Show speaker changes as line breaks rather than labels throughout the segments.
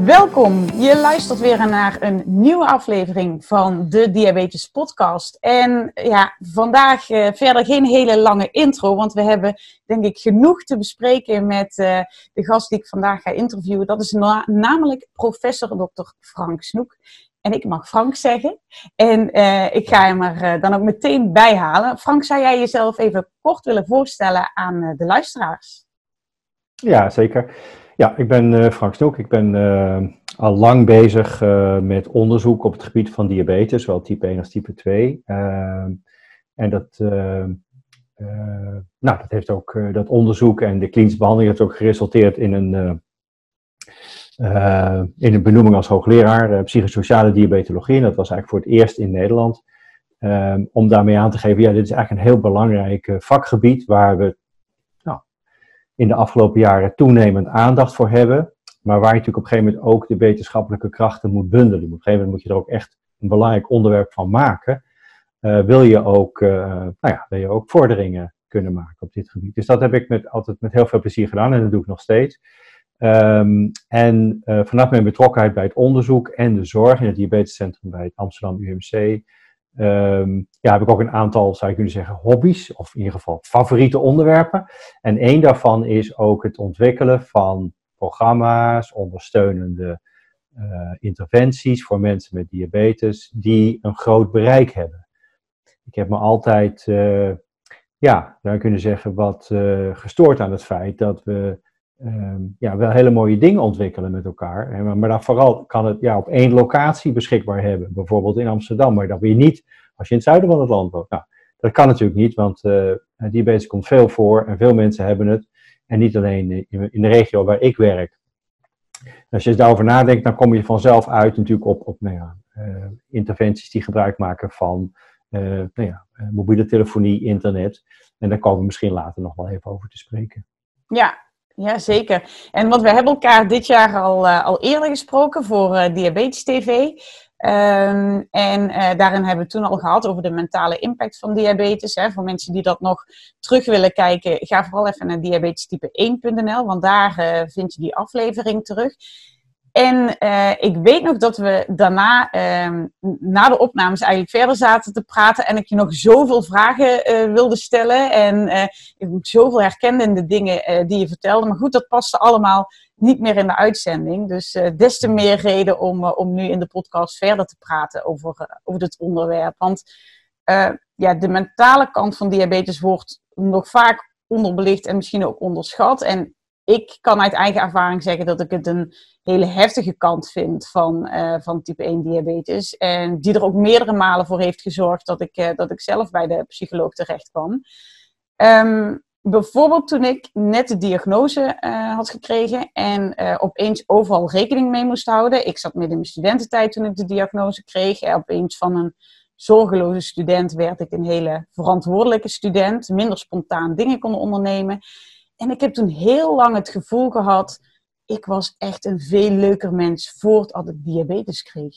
Welkom, je luistert weer naar een nieuwe aflevering van de Diabetes Podcast. En ja, vandaag uh, verder geen hele lange intro, want we hebben denk ik genoeg te bespreken met uh, de gast die ik vandaag ga interviewen. Dat is na namelijk professor Dr. Frank Snoek. En ik mag Frank zeggen. En uh, ik ga hem er dan ook meteen bij halen. Frank, zou jij jezelf even kort willen voorstellen aan de luisteraars?
Ja, zeker. Ja, ik ben uh, Frank Snoek. Ik ben uh, al lang bezig uh, met onderzoek op het gebied van diabetes, zowel type 1 als type 2. en dat, nou, dat heeft ook dat onderzoek en de klinische behandeling heeft ook geresulteerd in een, in een benoeming als hoogleraar psychosociale diabetologie. En dat was eigenlijk voor het eerst in Nederland. om daarmee aan te geven, ja, dit is eigenlijk een heel belangrijk vakgebied waar we in de afgelopen jaren toenemend aandacht voor hebben. Maar waar je natuurlijk op een gegeven moment ook de wetenschappelijke krachten moet bundelen. Op een gegeven moment moet je er ook echt een belangrijk onderwerp van maken. Uh, wil, je ook, uh, nou ja, wil je ook vorderingen kunnen maken op dit gebied. Dus dat heb ik met, altijd met heel veel plezier gedaan en dat doe ik nog steeds. Um, en uh, vanaf mijn betrokkenheid bij het onderzoek en de zorg in het diabetescentrum bij het Amsterdam UMC Um, ja, heb ik ook een aantal, zou je kunnen zeggen, hobby's, of in ieder geval favoriete onderwerpen. En één daarvan is ook het ontwikkelen van programma's, ondersteunende uh, interventies voor mensen met diabetes, die een groot bereik hebben. Ik heb me altijd, uh, ja, zou kunnen zeggen, wat uh, gestoord aan het feit dat we um, ja, wel hele mooie dingen ontwikkelen met elkaar. Maar, maar dan vooral kan het ja, op één locatie beschikbaar hebben. Bijvoorbeeld in Amsterdam. Maar wil je niet als je in het zuiden van het land woont. Nou, dat kan natuurlijk niet, want uh, diabetes komt veel voor en veel mensen hebben het. En niet alleen in de regio waar ik werk. Als je daarover nadenkt, dan kom je vanzelf uit natuurlijk op, op nou ja, uh, interventies die gebruik maken van uh, nou ja, mobiele telefonie, internet. En daar komen we misschien later nog wel even over te spreken.
Ja, ja, zeker. En want we hebben elkaar dit jaar al, uh, al eerder gesproken voor uh, Diabetes TV. Um, en uh, daarin hebben we toen al gehad over de mentale impact van diabetes. Hè. Voor mensen die dat nog terug willen kijken, ga vooral even naar diabetestype1.nl, want daar vind je die aflevering terug. En uh, ik weet nog dat we daarna, uh, na de opnames, eigenlijk verder zaten te praten. En ik je nog zoveel vragen uh, wilde stellen. En uh, ik zoveel herkende in de dingen die je vertelde. Maar goed, dat paste allemaal niet meer in de uitzending. Dus des te meer reden om, om nu in de podcast verder te praten over, over dit onderwerp. Want ja, de mentale kant van diabetes wordt nog vaak onderbelicht en misschien ook onderschat. En ik kan uit eigen ervaring zeggen dat ik het een hele heftige kant vind van, uh, van type 1 diabetes. En die er ook meerdere malen voor heeft gezorgd dat ik, uh, dat ik zelf bij de psycholoog terecht kwam. Um, bijvoorbeeld toen ik net de diagnose uh, had gekregen en opeens overal rekening mee moest houden. Ik zat midden in mijn studententijd toen ik de diagnose kreeg. En opeens van een zorgeloze student werd ik een hele verantwoordelijke student. Minder spontaan dingen kon ondernemen. En ik heb toen heel lang het gevoel gehad, ik was echt een veel leuker mens voordat ik diabetes kreeg.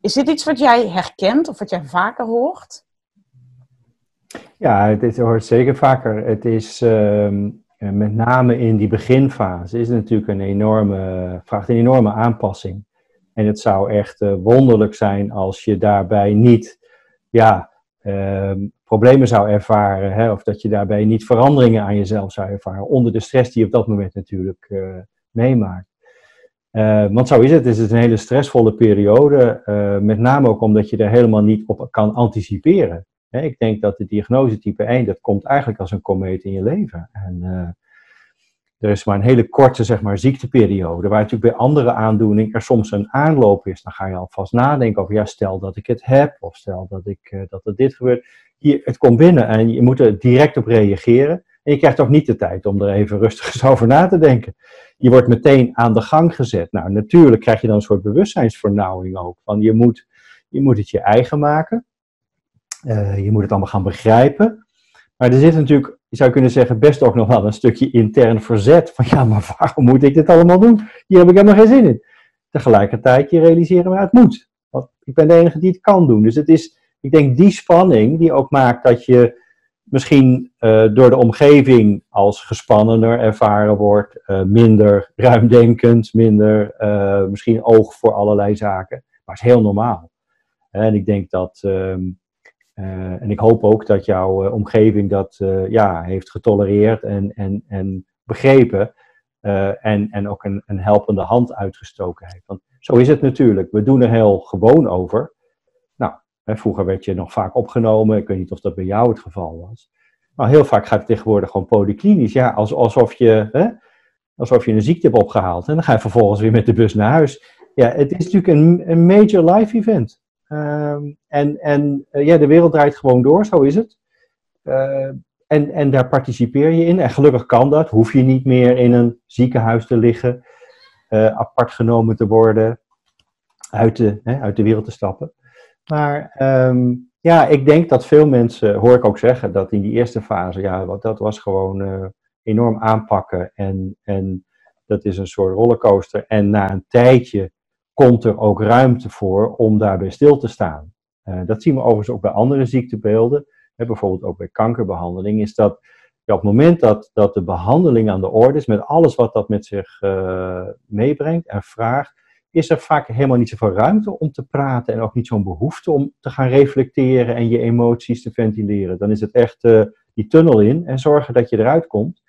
Is dit iets wat jij herkent of wat jij vaker hoort?
Ja, het hoort zeker vaker. Het is uh, met name in die beginfase is natuurlijk een enorme, vraagt een enorme aanpassing. En het zou echt uh, wonderlijk zijn als je daarbij niet ja, uh, problemen zou ervaren, hè, of dat je daarbij niet veranderingen aan jezelf zou ervaren, onder de stress die je op dat moment natuurlijk uh, meemaakt. Uh, want zo is het, het is een hele stressvolle periode, uh, met name ook omdat je er helemaal niet op kan anticiperen. Hè, ik denk dat de diagnose type 1, dat komt eigenlijk als een komeet in je leven. En er is maar een hele korte zeg maar, ziekteperiode, waar natuurlijk bij andere aandoeningen er soms een aanloop is. Dan ga je alvast nadenken over, ja, stel dat ik het heb, of stel dat, ik, dat er dit gebeurt je, het komt binnen en je moet er direct op reageren. En je krijgt ook niet de tijd om er even rustig eens over na te denken. Je wordt meteen aan de gang gezet. Nou, natuurlijk krijg je dan een soort bewustzijnsvernauwing ook. Van je moet, Je moet het je eigen maken. je moet het allemaal gaan begrijpen. Maar er zit natuurlijk, je zou kunnen zeggen, best ook nog wel een stukje intern verzet. Van ja, maar waarom moet ik dit allemaal doen? Hier heb ik helemaal geen zin in. Tegelijkertijd je realiseren, maar het moet. Want ik ben de enige die het kan doen. Dus het is, ik denk, die spanning die ook maakt dat je misschien uh, door de omgeving als gespannener ervaren wordt, uh, minder ruimdenkend, minder uh, misschien oog voor allerlei zaken. Maar het is heel normaal. En ik denk dat, um, en ik hoop ook dat jouw omgeving dat ja, heeft getolereerd en, en, en begrepen. en, en ook een, een helpende hand uitgestoken heeft. Want zo is het natuurlijk. We doen er heel gewoon over. Nou, hè, vroeger werd je nog vaak opgenomen. Ik weet niet of dat bij jou het geval was. Maar heel vaak gaat het tegenwoordig gewoon polyklinisch. Ja, alsof, je, hè, alsof je een ziekte hebt opgehaald. En dan ga je vervolgens weer met de bus naar huis. Ja, het is natuurlijk een, een major life event. Ehm, en en uh, ja, de wereld draait gewoon door, zo is het. Uh, en, en daar participeer je in. En gelukkig kan dat. Hoef je niet meer in een ziekenhuis te liggen. Uh, apart genomen te worden. Uit de, hè, uit de wereld te stappen. Maar um, ja, ik denk dat veel mensen, hoor ik ook zeggen, dat in die eerste fase, ja, dat was gewoon enorm aanpakken. En, en dat is een soort rollercoaster. En na een tijdje komt er ook ruimte voor om daarbij stil te staan. Uh, dat zien we overigens ook bij andere ziektebeelden. Hè, bijvoorbeeld ook bij kankerbehandeling. Is dat op het moment dat, dat de behandeling aan de orde is, met alles wat dat met zich uh, meebrengt en vraagt, is er vaak helemaal niet zoveel ruimte om te praten en ook niet zo'n behoefte om te gaan reflecteren en je emoties te ventileren. Dan is het echt die tunnel in en zorgen dat je eruit komt.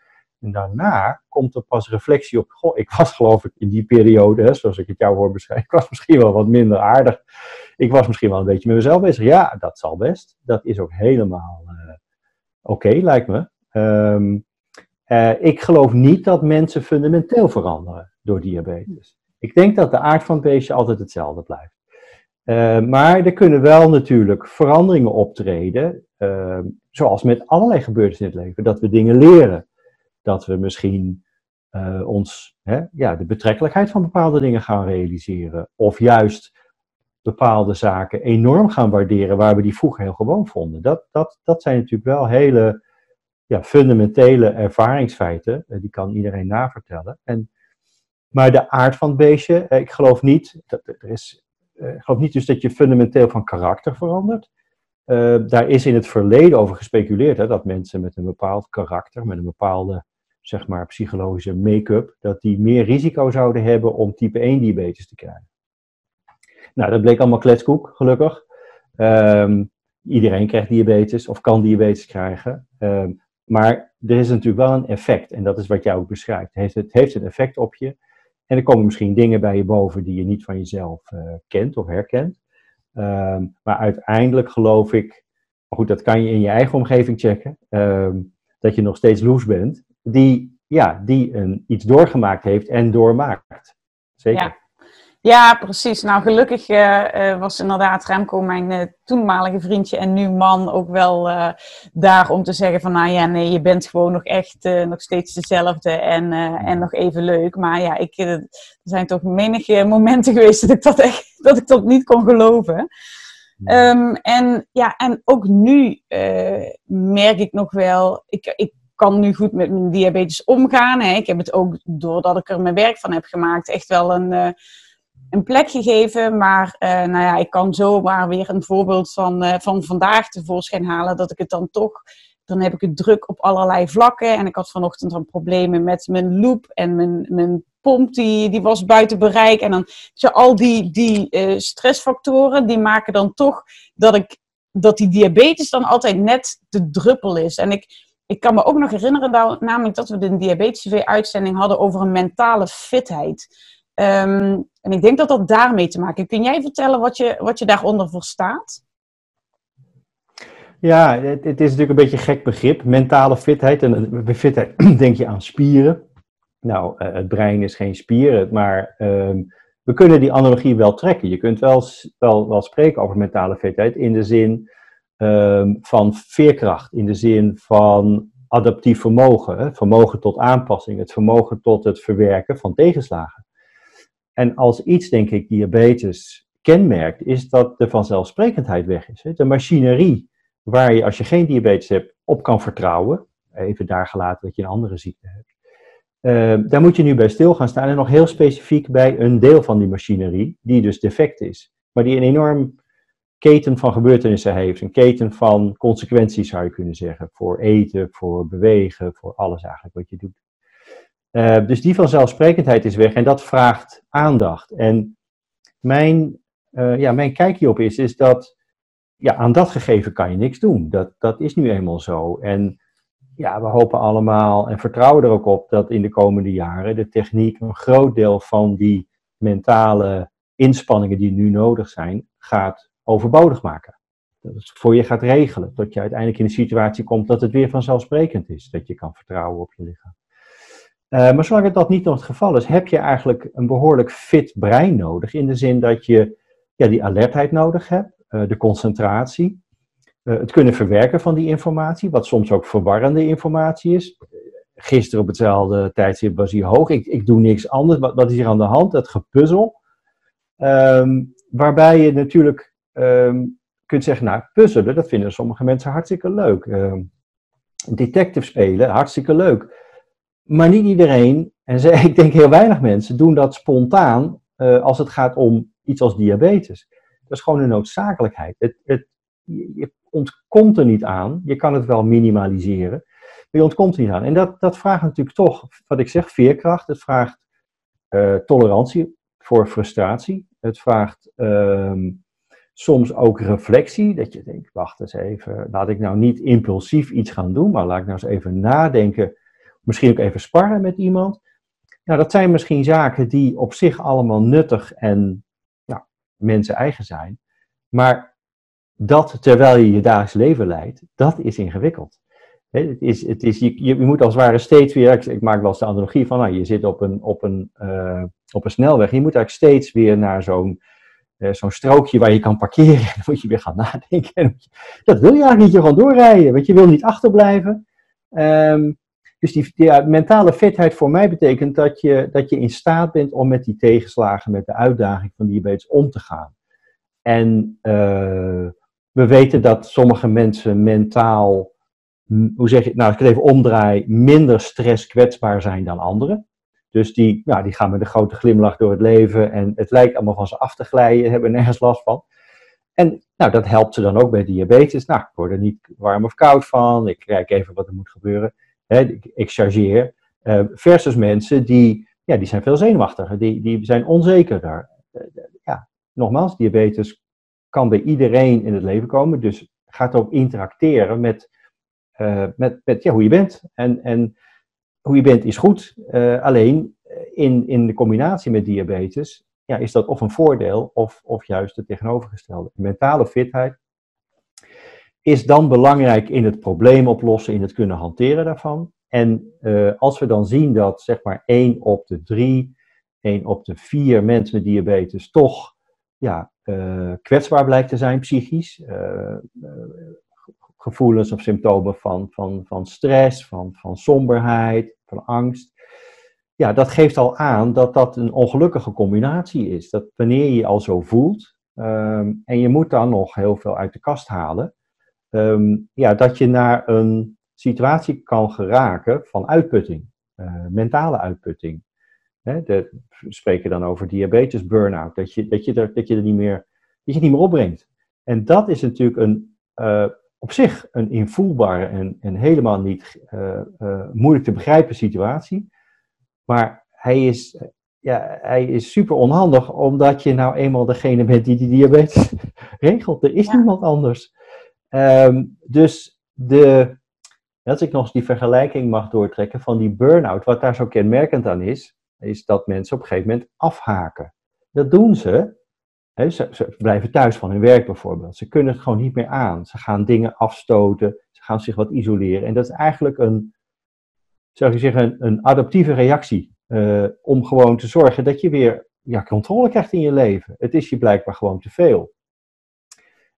En daarna komt er pas reflectie op. Goh, ik was geloof ik in die periode, hè, zoals ik het jou hoor beschrijven, ik was misschien wel wat minder aardig. Ik was misschien wel een beetje met mezelf bezig. Ja, dat zal best. Dat is ook helemaal uh, oké, lijkt me. Um, uh, ik geloof niet dat mensen fundamenteel veranderen door diabetes. Ik denk dat de aard van het beestje altijd hetzelfde blijft. Uh, maar er kunnen wel natuurlijk veranderingen optreden, uh, zoals met allerlei gebeurtenissen in het leven. Dat we dingen leren. Dat we misschien uh, ons, hè, ja, de betrekkelijkheid van bepaalde dingen gaan realiseren. Of juist bepaalde zaken enorm gaan waarderen waar we die vroeger heel gewoon vonden. Dat, dat, dat zijn natuurlijk wel hele ja, fundamentele ervaringsfeiten. die kan iedereen navertellen. En maar de aard van het beestje, eh, ik geloof niet, dat, er is, eh, ik geloof niet dus dat je fundamenteel van karakter verandert. Daar is in het verleden over gespeculeerd, hè, dat mensen met een bepaald karakter, met een bepaalde zeg maar, psychologische make-up, dat die meer risico zouden hebben om type 1 diabetes te krijgen. Nou, dat bleek allemaal kletskoek, gelukkig. Um, iedereen krijgt diabetes of kan diabetes krijgen. Um, maar er is natuurlijk wel een effect, en dat is wat jij ook beschrijft. Het heeft, het heeft een effect op je. En er komen misschien dingen bij je boven die je niet van jezelf uh, kent of herkent. Um, maar uiteindelijk geloof ik, maar goed, dat kan je in je eigen omgeving checken, dat je nog steeds loes bent, die, ja, die een, iets doorgemaakt heeft en doormaakt. Zeker.
Ja. Ja, precies. Nou, gelukkig uh, was inderdaad Remco, mijn uh, toenmalige vriendje en nu man, ook wel uh, daar om te zeggen van, nou ja, nee, je bent gewoon nog echt nog steeds dezelfde en, en nog even leuk. Maar ja, ik, er zijn toch menige momenten geweest dat ik dat echt, dat ik dat niet kon geloven. Um, en ja, en ook nu merk ik nog wel, ik, ik kan nu goed met mijn diabetes omgaan. Hè. Ik heb het ook, doordat ik er mijn werk van heb gemaakt, echt wel een een plek gegeven. Maar uh, nou ja, ik kan zomaar weer een voorbeeld van, uh, van vandaag tevoorschijn halen. Dat ik het dan toch, dan heb ik het druk op allerlei vlakken. En ik had vanochtend dan problemen met mijn loop en mijn, mijn pomp, die, die was buiten bereik. En dan, zo al die, die stressfactoren, die maken dan toch dat, ik, dat die diabetes dan altijd net de druppel is. En ik, ik kan me ook nog herinneren, namelijk dat we de Diabetes TV-uitzending hadden over een mentale fitheid. Um, en ik denk dat dat daarmee te maken heeft. Kun jij vertellen wat je, wat je daaronder verstaat?
Ja, het, is natuurlijk een beetje een gek begrip. Mentale fitheid. En bij fitheid denk je aan spieren. Nou, uh, het brein is geen spieren, maar um, we kunnen die analogie wel trekken. Je kunt wel, wel, wel spreken over mentale fitheid in de zin um, van veerkracht, in de zin van adaptief vermogen, hè? vermogen tot aanpassing, het vermogen tot het verwerken van tegenslagen. En als iets, denk ik, diabetes kenmerkt, is dat de vanzelfsprekendheid weg is. De machinerie waar je, als je geen diabetes hebt, op kan vertrouwen, even daar gelaten dat je een andere ziekte hebt. Uh, daar moet je nu bij stil gaan staan en nog heel specifiek bij een deel van die machinerie, die dus defect is, maar die een enorm keten van gebeurtenissen heeft, een keten van consequenties zou je kunnen zeggen, voor eten, voor bewegen, voor alles eigenlijk wat je doet. Uh, dus die vanzelfsprekendheid is weg en dat vraagt aandacht. En mijn, uh, ja, mijn kijk hierop is, is dat ja, aan dat gegeven kan je niks doen. Dat, dat is nu eenmaal zo. En ja, we hopen allemaal en vertrouwen er ook op dat in de komende jaren de techniek een groot deel van die mentale inspanningen die nu nodig zijn, gaat overbodig maken. Dat het voor je gaat regelen, tot je uiteindelijk in een situatie komt dat het weer vanzelfsprekend is, dat je kan vertrouwen op je lichaam. Uh, maar zolang dat niet nog het geval is, heb je eigenlijk een behoorlijk fit brein nodig, in de zin dat je ja, die alertheid nodig hebt, uh, de concentratie, uh, het kunnen verwerken van die informatie, wat soms ook verwarrende informatie is. Gisteren op hetzelfde tijdstip was hij hoog, ik, ik doe niks anders, wat, wat is hier aan de hand? Het gepuzzel. Um, waarbij je natuurlijk um, kunt zeggen, nou, puzzelen, dat vinden sommige mensen hartstikke leuk. Um, detective spelen, hartstikke leuk. Maar niet iedereen, en ik denk heel weinig mensen, doen dat spontaan uh, als het gaat om iets als diabetes. Dat is gewoon een noodzakelijkheid. Het, het, je ontkomt er niet aan. Je kan het wel minimaliseren, maar je ontkomt er niet aan. En dat, dat vraagt natuurlijk toch, wat ik zeg, veerkracht. Het vraagt uh, tolerantie voor frustratie. Het vraagt um, soms ook reflectie, dat je denkt, wacht eens even, laat ik nou niet impulsief iets gaan doen, maar laat ik nou eens even nadenken, misschien ook even sparren met iemand. Nou, dat zijn misschien zaken die op zich allemaal nuttig en mensen eigen zijn, maar dat terwijl je je dagelijks leven leidt, dat is ingewikkeld. het is, het is, je, je, moet als het ware steeds weer, ik, maak wel eens de analogie van, nou, je zit op een, op, een, uh, op een snelweg, je moet eigenlijk steeds weer naar zo'n zo'n strookje waar je kan parkeren. Moet je weer gaan nadenken. Dat wil je eigenlijk niet, je gewoon doorrijden, want je wil niet achterblijven. Um, dus die, mentale fitheid voor mij betekent dat je, dat je in staat bent om met die tegenslagen, met de uitdaging van diabetes om te gaan. En uh, we weten dat sommige mensen mentaal, hoe zeg je, nou als ik het even omdraai, minder stresskwetsbaar zijn dan anderen. Dus die, ja, die gaan met een grote glimlach door het leven en het lijkt allemaal van ze af te glijden, hebben nergens last van. En nou, dat helpt ze dan ook bij diabetes. Nou, ik word er niet warm of koud van, ik kijk even wat er moet gebeuren. ik, ik chargeer. Uh, versus mensen die, ja, die zijn veel zenuwachtiger, die, die zijn onzekerder. Uh, ja, nogmaals, diabetes kan bij iedereen in het leven komen, dus gaat ook interacteren met, met, met ja, hoe je bent. En, en hoe je bent is goed, uh, alleen eh, in, in de combinatie met diabetes ja, is dat of een voordeel of, of juist het tegenovergestelde. Mentale fitheid is dan belangrijk in het probleem oplossen, in het kunnen hanteren daarvan. En uh, als we dan zien dat zeg maar 1 op de 3, 1 op de 4 mensen met diabetes toch ja, kwetsbaar blijkt te zijn psychisch, gevoelens of symptomen van, van, van stress, van, van somberheid, van angst. Ja, dat geeft al aan dat dat een ongelukkige combinatie is. Dat wanneer je je al zo voelt um, en je moet dan nog heel veel uit de kast halen, um, ja, dat je naar een situatie kan geraken van uitputting, uh, mentale uitputting. We spreken dan over diabetes, burn-out, dat je, dat, je dat je er niet meer, dat je het niet meer opbrengt. En dat is natuurlijk een, uh, op zich een invoelbare en, en helemaal niet uh, uh, moeilijk te begrijpen situatie. Maar hij is, ja, hij is super onhandig, omdat je nou eenmaal degene bent die die diabetes regelt. Er is ja. niemand anders. Um, dus de, als ik nog eens die vergelijking mag doortrekken van die burn-out, wat daar zo kenmerkend aan is, is dat mensen op een gegeven moment afhaken. Dat doen ze Ze, ze, blijven thuis van hun werk bijvoorbeeld. Ze kunnen het gewoon niet meer aan. Ze gaan dingen afstoten. Ze gaan zich wat isoleren. En dat is eigenlijk een, zou je zeggen, een, een adaptieve reactie. Uh, om gewoon te zorgen dat je weer ja, controle krijgt in je leven. Het is je blijkbaar gewoon te veel.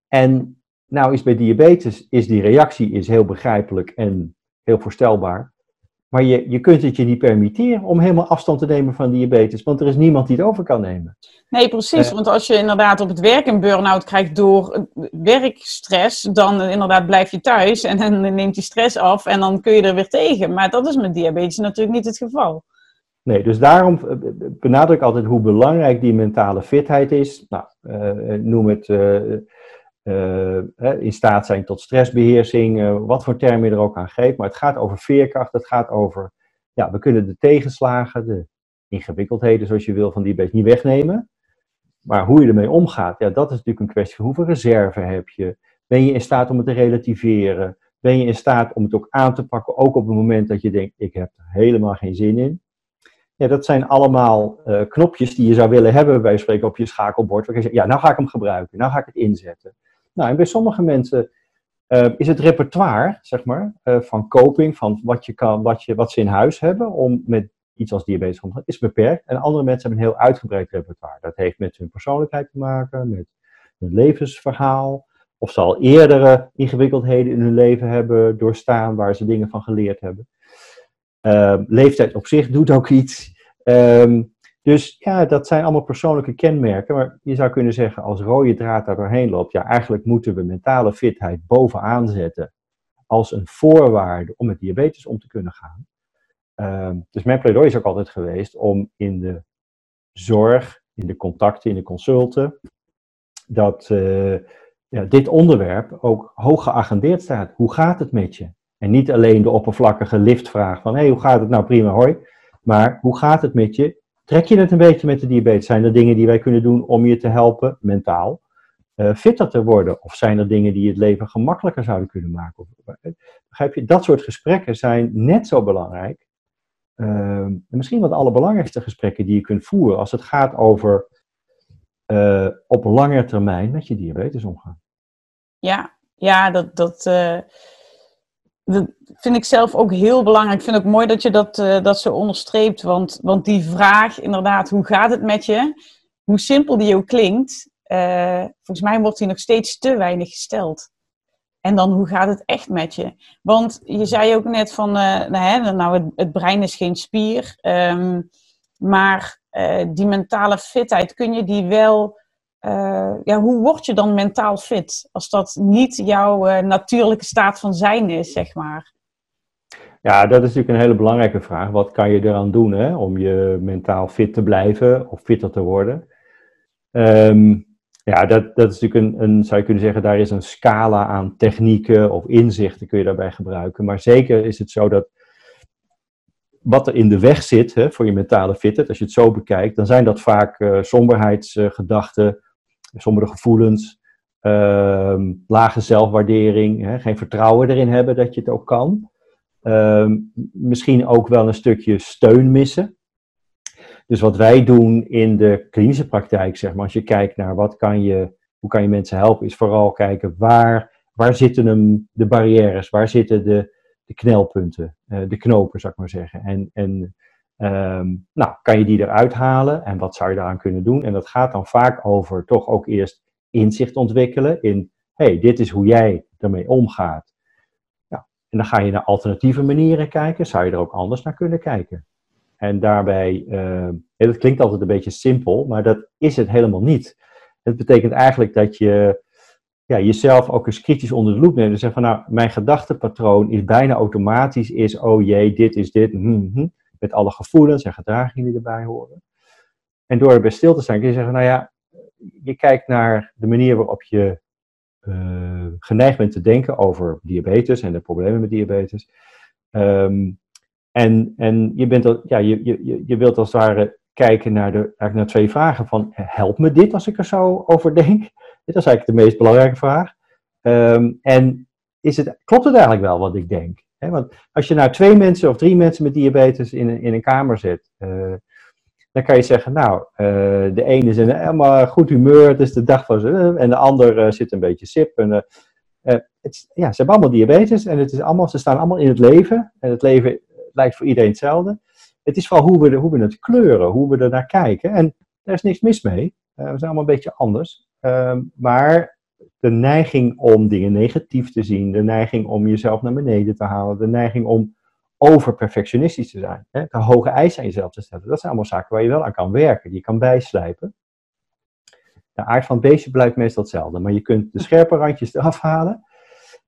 En nou is bij diabetes is die reactie is heel begrijpelijk en heel voorstelbaar. Maar je, je kunt het je niet permitteren om helemaal afstand te nemen van diabetes, want er is niemand die het over kan nemen.
Nee, precies.
Eh.
want als je inderdaad op het werk een burn-out krijgt door eh, werkstress, dan eh, inderdaad blijf je thuis en dan neemt die stress af en dan kun je er weer tegen. Maar dat is met diabetes natuurlijk niet het geval.
Nee, dus daarom benadruk ik altijd hoe belangrijk die mentale fitheid is. Nou, noem het in staat zijn tot stressbeheersing, eh, wat voor term je er ook aan geeft. Maar het gaat over veerkracht, het gaat over, ja, we kunnen de tegenslagen, de ingewikkeldheden, zoals je wil, van die beetje niet wegnemen. Maar hoe je ermee omgaat, ja, dat is natuurlijk een kwestie van hoeveel reserve heb je. Ben je in staat om het te relativeren? Ben je in staat om het ook aan te pakken, ook op het moment dat je denkt, ik heb er helemaal geen zin in? Ja, dat zijn allemaal eh, knopjes die je zou willen hebben, bij spreken op je schakelbord. Waar je zegt, ja, nou ga ik hem gebruiken, nou ga ik het inzetten. Nou, en bij sommige mensen eh, is het repertoire, zeg maar, eh, van coping, van wat, je kan, wat, je, wat ze in huis hebben om met iets als diabetes om te gaan, is beperkt. En andere mensen hebben een heel uitgebreid repertoire. Dat heeft met hun persoonlijkheid te maken, met hun levensverhaal. Of ze al eerdere ingewikkeldheden in hun leven hebben doorstaan, waar ze dingen van geleerd hebben. Uh, leeftijd op zich doet ook iets. Um, dus ja, dat zijn allemaal persoonlijke kenmerken. Maar je zou kunnen zeggen, als rode draad daar doorheen loopt, ja, eigenlijk moeten we mentale fitheid bovenaan zetten als een voorwaarde om met diabetes om te kunnen gaan. Um, dus mijn pleidooi is ook altijd geweest om in de zorg, in de contacten, in de consulten, dat uh, ja, dit onderwerp ook hoog geagendeerd staat. Hoe gaat het met je? En niet alleen de oppervlakkige liftvraag van, hé, hey, hoe gaat het nou? Prima, hoi. Maar hoe gaat het met je? Trek je het een beetje met de diabetes? Zijn er dingen die wij kunnen doen om je te helpen, mentaal, uh, fitter te worden? Of zijn er dingen die het leven gemakkelijker zouden kunnen maken? Begrijp je? Dat soort gesprekken zijn net zo belangrijk. Uh, misschien wel de allerbelangrijkste gesprekken die je kunt voeren als het gaat over uh, op lange termijn met je diabetes omgaan.
Ja, ja dat, dat, dat vind ik zelf ook heel belangrijk. Ik vind het ook mooi dat je dat, uh, dat zo onderstreept. Want, want die vraag, inderdaad, hoe gaat het met je? Hoe simpel die ook klinkt, uh, volgens mij wordt die nog steeds te weinig gesteld. En dan, hoe gaat het echt met je? Want je zei ook net van, uh, nou, hè, nou het, brein is geen spier. Um, maar die mentale fitheid, kun je die wel... ja, hoe word je dan mentaal fit? Als dat niet jouw natuurlijke staat van zijn is, zeg maar.
Ja, dat is natuurlijk een hele belangrijke vraag. Wat kan je eraan doen hè, om je mentaal fit te blijven of fitter te worden? Um, ja, dat, dat is natuurlijk een, zou je kunnen zeggen, daar is een scala aan technieken of inzichten kun je daarbij gebruiken. Maar zeker is het zo dat wat er in de weg zit hè, voor je mentale fitheid, als je het zo bekijkt, dan zijn dat vaak uh, somberheidsgedachten, sombere gevoelens, uh, lage zelfwaardering, hè, geen vertrouwen erin hebben dat je het ook kan. Uh, misschien ook wel een stukje steun missen. Dus wat wij doen in de klinische praktijk, zeg maar, als je kijkt naar wat kan je, hoe kan je mensen helpen, is vooral kijken waar, waar zitten hem de barrières, waar zitten de, de knelpunten, uh, de knopen, zou ik maar zeggen. En, en um, nou, kan je die eruit halen en wat zou je daaraan kunnen doen? En dat gaat dan vaak over toch ook eerst inzicht ontwikkelen in, hey, dit is hoe jij ermee omgaat. En dan ga je naar alternatieve manieren kijken. Zou je er ook anders naar kunnen kijken? En daarbij, uh, dat klinkt altijd een beetje simpel, maar dat is het helemaal niet. Het betekent eigenlijk dat je ja, jezelf ook eens kritisch onder de loep neemt. En zegt van, nou, mijn gedachtepatroon is bijna automatisch, is, oh jee, dit is dit, mm -hmm, met alle gevoelens en gedragingen die erbij horen. En door erbij stil te staan kun je zeggen, nou ja, je kijkt naar de manier waarop je uh, geneigd bent te denken over diabetes en de problemen met diabetes. Um, en, en je, bent al, ja, je, je, je wilt als het ware kijken naar, de, eigenlijk naar twee vragen van, helpt me dit als ik er zo over denk? Dit is eigenlijk de meest belangrijke vraag. Um, en is het, klopt het eigenlijk wel wat ik denk? Want als je nou twee mensen of drie mensen met diabetes in, in een kamer zet, uh, dan kan je zeggen, nou, uh, de ene is in helemaal goed humeur, het is de dag van ze, en de ander zit een beetje sip. En, het, ja, ze hebben allemaal diabetes en het is allemaal, ze staan allemaal in het leven. En het leven lijkt voor iedereen hetzelfde. Het is vooral hoe we, hoe we het kleuren, hoe we er naar kijken. En daar is niks mis mee. we zijn allemaal een beetje anders. Ehm, maar de neiging om dingen negatief te zien, de neiging om jezelf naar beneden te halen, de neiging om over perfectionistisch te zijn. Hè? Te hoge eisen aan jezelf te stellen. Dat zijn allemaal zaken waar je wel aan kan werken, die je kan bijslijpen. De aard van het beestje blijft meestal hetzelfde, maar je kunt de scherpe randjes eraf halen.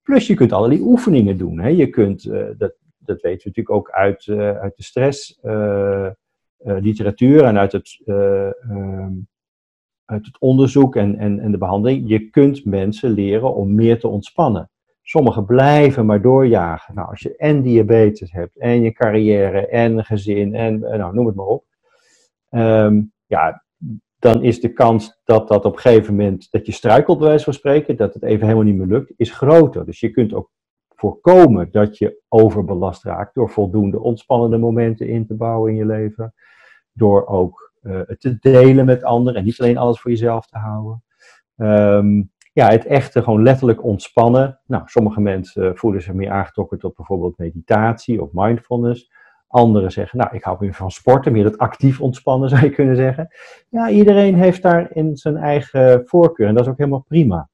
Plus je kunt allerlei oefeningen doen. Hè? Je kunt, uh, dat, dat weten we natuurlijk ook uit, uh, uit de stress uh, literatuur en uit het, ehm, uit het onderzoek en, en, en de behandeling. Je kunt mensen leren om meer te ontspannen. Sommigen blijven maar doorjagen. Nou, als je en diabetes hebt, en je carrière, en gezin, en nou, noem het maar op. Um, ja, dan is de kans dat dat op een gegeven moment, dat je struikelt bij wijze van spreken, dat het even helemaal niet meer lukt, is groter. Dus je kunt ook voorkomen dat je overbelast raakt door voldoende ontspannende momenten in te bouwen in je leven. Door ook te delen met anderen en niet alleen alles voor jezelf te houden. Um, ja, het echte gewoon letterlijk ontspannen. Nou, sommige mensen voelen zich meer aangetrokken tot bijvoorbeeld meditatie of mindfulness. Anderen zeggen, nou, ik hou meer van sporten, meer het actief ontspannen zou je kunnen zeggen. Ja, iedereen heeft daar in zijn eigen voorkeur en dat is ook helemaal prima.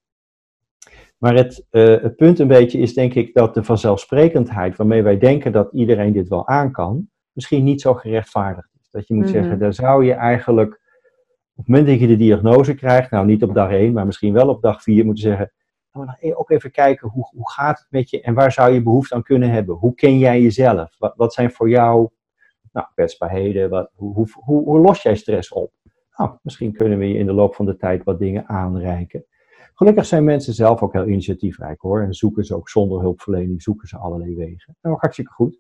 Maar het, uh, het punt een beetje is denk ik dat de vanzelfsprekendheid waarmee wij denken dat iedereen dit wel aan kan, misschien niet zo gerechtvaardigd. Dat je moet mm -hmm. zeggen, daar zou je eigenlijk op het moment dat je de diagnose krijgt, nou niet op dag 1, maar misschien wel op dag 4, moeten zeggen, nou, ook even kijken, hoe, hoe gaat het met je en waar zou je behoefte aan kunnen hebben? Hoe ken jij jezelf? Wat, wat zijn voor jou nou, kwetsbaarheden? Wat, hoe, hoe, hoe, hoe los jij stress op? Nou, misschien kunnen we je in de loop van de tijd wat dingen aanreiken. Gelukkig zijn mensen zelf ook heel initiatiefrijk hoor. En zoeken ze ook zonder hulpverlening, zoeken ze allerlei wegen. Nou, hartstikke goed.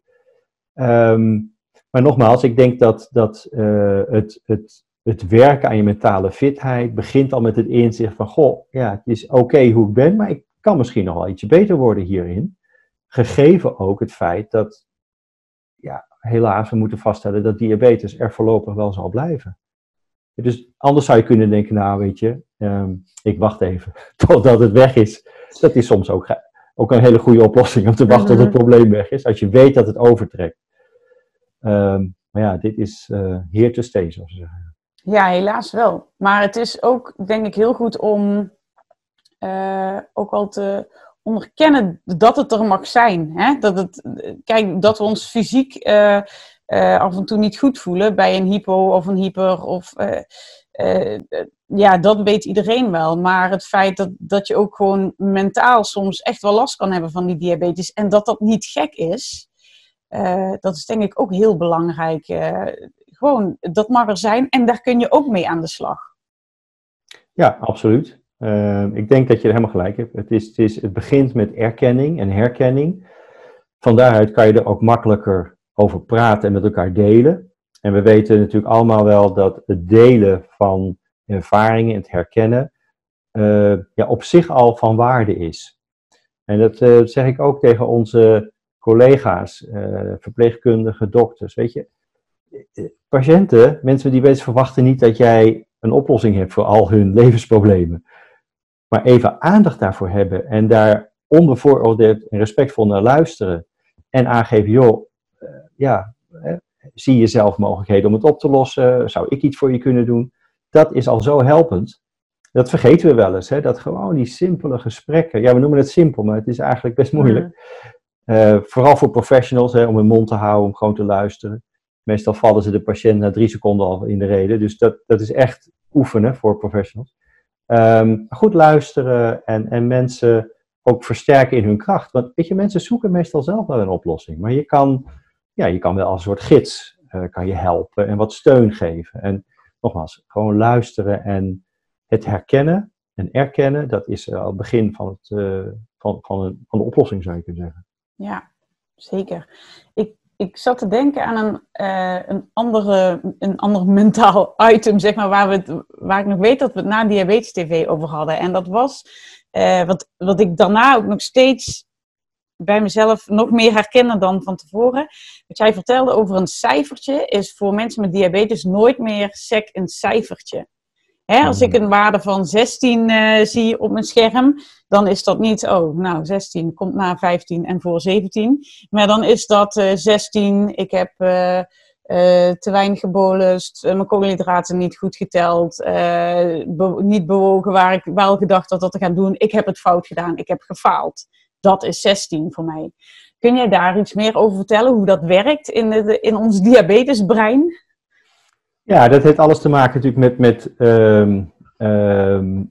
Um, maar nogmaals, ik denk dat, dat uh, het, het, het werken aan je mentale fitheid begint al met het inzicht van, goh, ja, het is oké okay hoe ik ben, maar ik kan misschien nog wel ietsje beter worden hierin. Gegeven ook het feit dat, ja, helaas, we moeten vaststellen dat diabetes er voorlopig wel zal blijven. Dus anders zou je kunnen denken, nou weet je, um, ik wacht even totdat het weg is. Dat is soms ook, ook een hele goede oplossing om te wachten tot het probleem weg is. Als je weet dat het overtrekt. Um, maar ja, dit is uh, here to stay, zoals ze zeggen.
Ja, helaas wel. Maar het is ook, denk ik, heel goed om uh, ook wel te onderkennen dat het er mag zijn. Hè? Dat, het, kijk, dat we ons fysiek uh, af en toe niet goed voelen bij een hypo of een hyper. Of, ja, dat weet iedereen wel. Maar het feit dat, dat je ook gewoon mentaal soms echt wel last kan hebben van die diabetes en dat dat niet gek is, dat is denk ik ook heel belangrijk gewoon, dat mag er zijn en daar kun je ook mee aan de slag.
Ja, absoluut. Uh, ik denk dat je er helemaal gelijk hebt. Het, is, het, is, het begint met erkenning en herkenning. Van daaruit kan je er ook makkelijker over praten en met elkaar delen. En we weten natuurlijk allemaal wel dat het delen van ervaringen, het herkennen, uh, ja, op zich al van waarde is. En dat zeg ik ook tegen onze collega's, uh, verpleegkundigen, dokters. Weet je, patiënten, mensen die weten, verwachten niet dat jij een oplossing hebt voor al hun levensproblemen. Maar even aandacht daarvoor hebben en daar onbevooroordeeld en respectvol naar luisteren. En aangeven, joh, ja, eh, zie je zelf mogelijkheden om het op te lossen? Zou ik iets voor je kunnen doen? Dat is al zo helpend. Dat vergeten we wel eens, hè? dat gewoon die simpele gesprekken. Ja, we noemen het simpel, maar het is eigenlijk best moeilijk. Uh, vooral voor professionals, hè, om hun mond te houden, om gewoon te luisteren. Meestal vallen ze de patiënt na drie seconden al in de reden. Dus dat, dat is echt oefenen voor professionals. Um, goed luisteren en, en mensen ook versterken in hun kracht. Want weet je, mensen zoeken meestal zelf wel een oplossing. Maar je kan, ja, je kan wel als een soort gids uh, kan je helpen en wat steun geven. En nogmaals, gewoon luisteren en het herkennen en erkennen, dat is al het begin van, het, van, van, een, van de oplossing, zou je kunnen zeggen.
Ja, zeker. Ik ik zat te denken aan een, uh, een, andere, een ander mentaal item, zeg maar, waar, we waar ik nog weet dat we het na Diabetes TV over hadden. En dat was uh, wat, wat ik daarna ook nog steeds bij mezelf nog meer herkennen dan van tevoren. Wat jij vertelde over een cijfertje, is voor mensen met diabetes nooit meer sec een cijfertje. Hè, als ik een waarde van 16 uh, zie op mijn scherm, dan is dat niet, oh, nou, 16 komt na 15 en voor 17. Maar dan is dat uh, 16, ik heb uh, te weinig gebolust, mijn koolhydraten niet goed geteld, be niet bewogen waar ik wel gedacht had dat te gaan doen. Ik heb het fout gedaan, ik heb gefaald. Dat is 16 voor mij. Kun jij daar iets meer over vertellen, hoe dat werkt in, de, in ons diabetesbrein?
Ja, dat heeft alles te maken natuurlijk met, met ehm, ehm,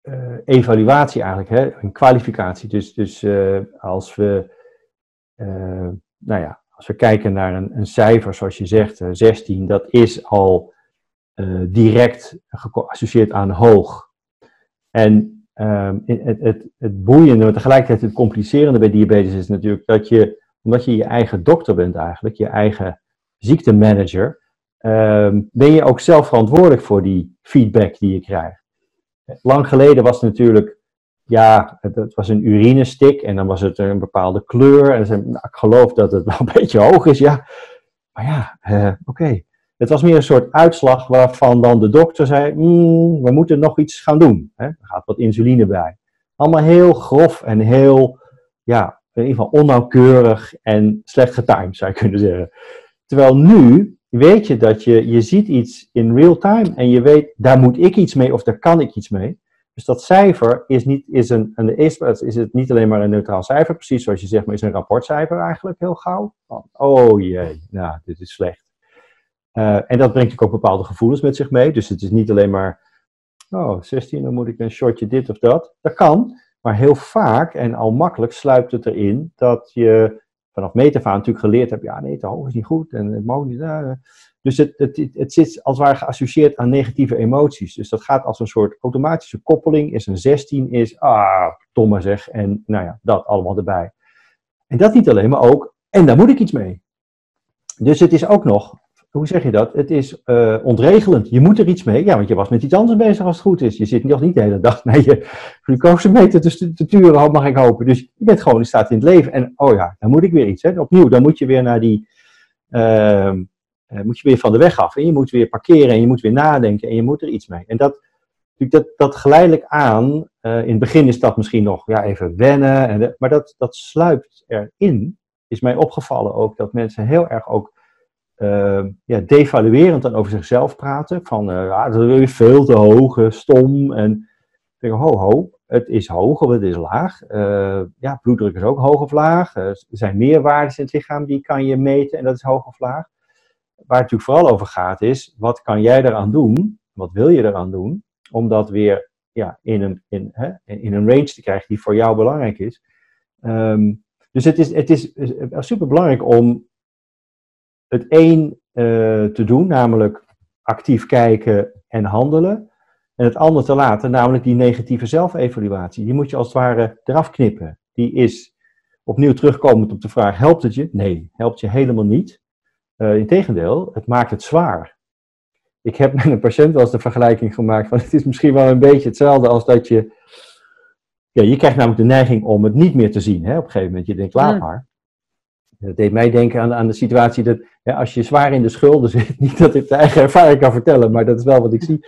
eh, evaluatie eigenlijk, hè? een kwalificatie. Dus, dus uh, als we, uh, nou ja, als we kijken naar een, een cijfer, zoals je zegt, 16, dat is al direct geassocieerd aan hoog. En um, het, het, het boeiende, maar tegelijkertijd het complicerende bij diabetes is natuurlijk dat je, omdat je je eigen dokter bent eigenlijk, je eigen ziektemanager, um, ben je ook zelf verantwoordelijk voor die feedback die je krijgt. Lang geleden was het natuurlijk, ja, het, was een urinestik en dan was het een bepaalde kleur. En zei, nou, ik geloof dat het wel een beetje hoog is, ja. Maar ja, uh, oké. Het was meer een soort uitslag waarvan dan de dokter zei, mm, we moeten nog iets gaan doen. Hè? Er gaat wat insuline bij. Allemaal heel grof en heel, ja, in ieder geval onnauwkeurig en slecht getimed, zou je kunnen zeggen. Terwijl nu weet je dat je, je ziet iets in real time en je weet, daar moet ik iets mee of daar kan ik iets mee. Dus dat cijfer is, niet, is, een, een, is, is het niet alleen maar een neutraal cijfer, precies zoals je zegt, maar is een rapportcijfer eigenlijk heel gauw. oh jee, nou, dit is slecht. Uh, en dat brengt natuurlijk ook bepaalde gevoelens met zich mee. Dus het is niet alleen maar, oh, 16, dan moet ik een shortje dit of dat. Dat kan, maar heel vaak en al makkelijk sluipt het erin dat je vanaf metafaan natuurlijk geleerd hebt, ja nee, te hoog is niet goed en het mag niet. Uh, dus het, het, het zit als het ware geassocieerd aan negatieve emoties. Dus dat gaat als een soort automatische koppeling. Is een 16 is, ah, domme zeg. En nou ja, dat allemaal erbij. En dat niet alleen, maar ook, en daar moet ik iets mee. Dus het is ook nog hoe zeg je dat? Het is uh, ontregelend. Je moet er iets mee. Ja, want je was met iets anders bezig als het goed is. Je zit nog niet de hele dag naar je glucosemeter te, te turen, mag ik hopen. Dus je bent gewoon in staat in het leven. En oh ja, dan moet ik weer iets. Hè. Opnieuw, dan moet je weer naar die. Uh, moet je weer van de weg af. En je moet weer parkeren en je moet weer nadenken en je moet er iets mee. En dat, dat, dat geleidelijk aan. Uh, in het begin is dat misschien nog ja, even wennen. En maar dat, dat sluipt erin. Is mij opgevallen ook dat mensen heel erg ook uh, ja, devaluerend dan over zichzelf praten. Van uh, dat is veel te hoog, eh, stom. En denk, ho, ho, het is hoog of het is laag. Uh, ja, bloeddruk is ook hoog of laag. er zijn meer waarden in het lichaam die kan je meten en dat is hoog of laag. Waar het natuurlijk vooral over gaat is, wat kan jij eraan doen? Wat wil je eraan doen? Om dat weer ja, in, een, in, hè, in een range te krijgen die voor jou belangrijk is. Um, dus het is, het is super belangrijk om het één uh, te doen, namelijk actief kijken en handelen. En het ander te laten, namelijk die negatieve zelfevaluatie. Die moet je als het ware eraf knippen. Die is opnieuw terugkomend op de vraag: helpt het je? Nee, helpt je helemaal niet. Uh, Integendeel, het maakt het zwaar. Ik heb met een patiënt wel eens de vergelijking gemaakt van het is misschien wel een beetje hetzelfde als dat je. Ja, je krijgt namelijk de neiging om het niet meer te zien. Hè? Op een gegeven moment, je denkt, laat maar. Dat deed mij denken aan, aan de situatie dat als je zwaar in de schulden zit, niet dat ik de eigen ervaring kan vertellen, maar dat is wel wat ik zie.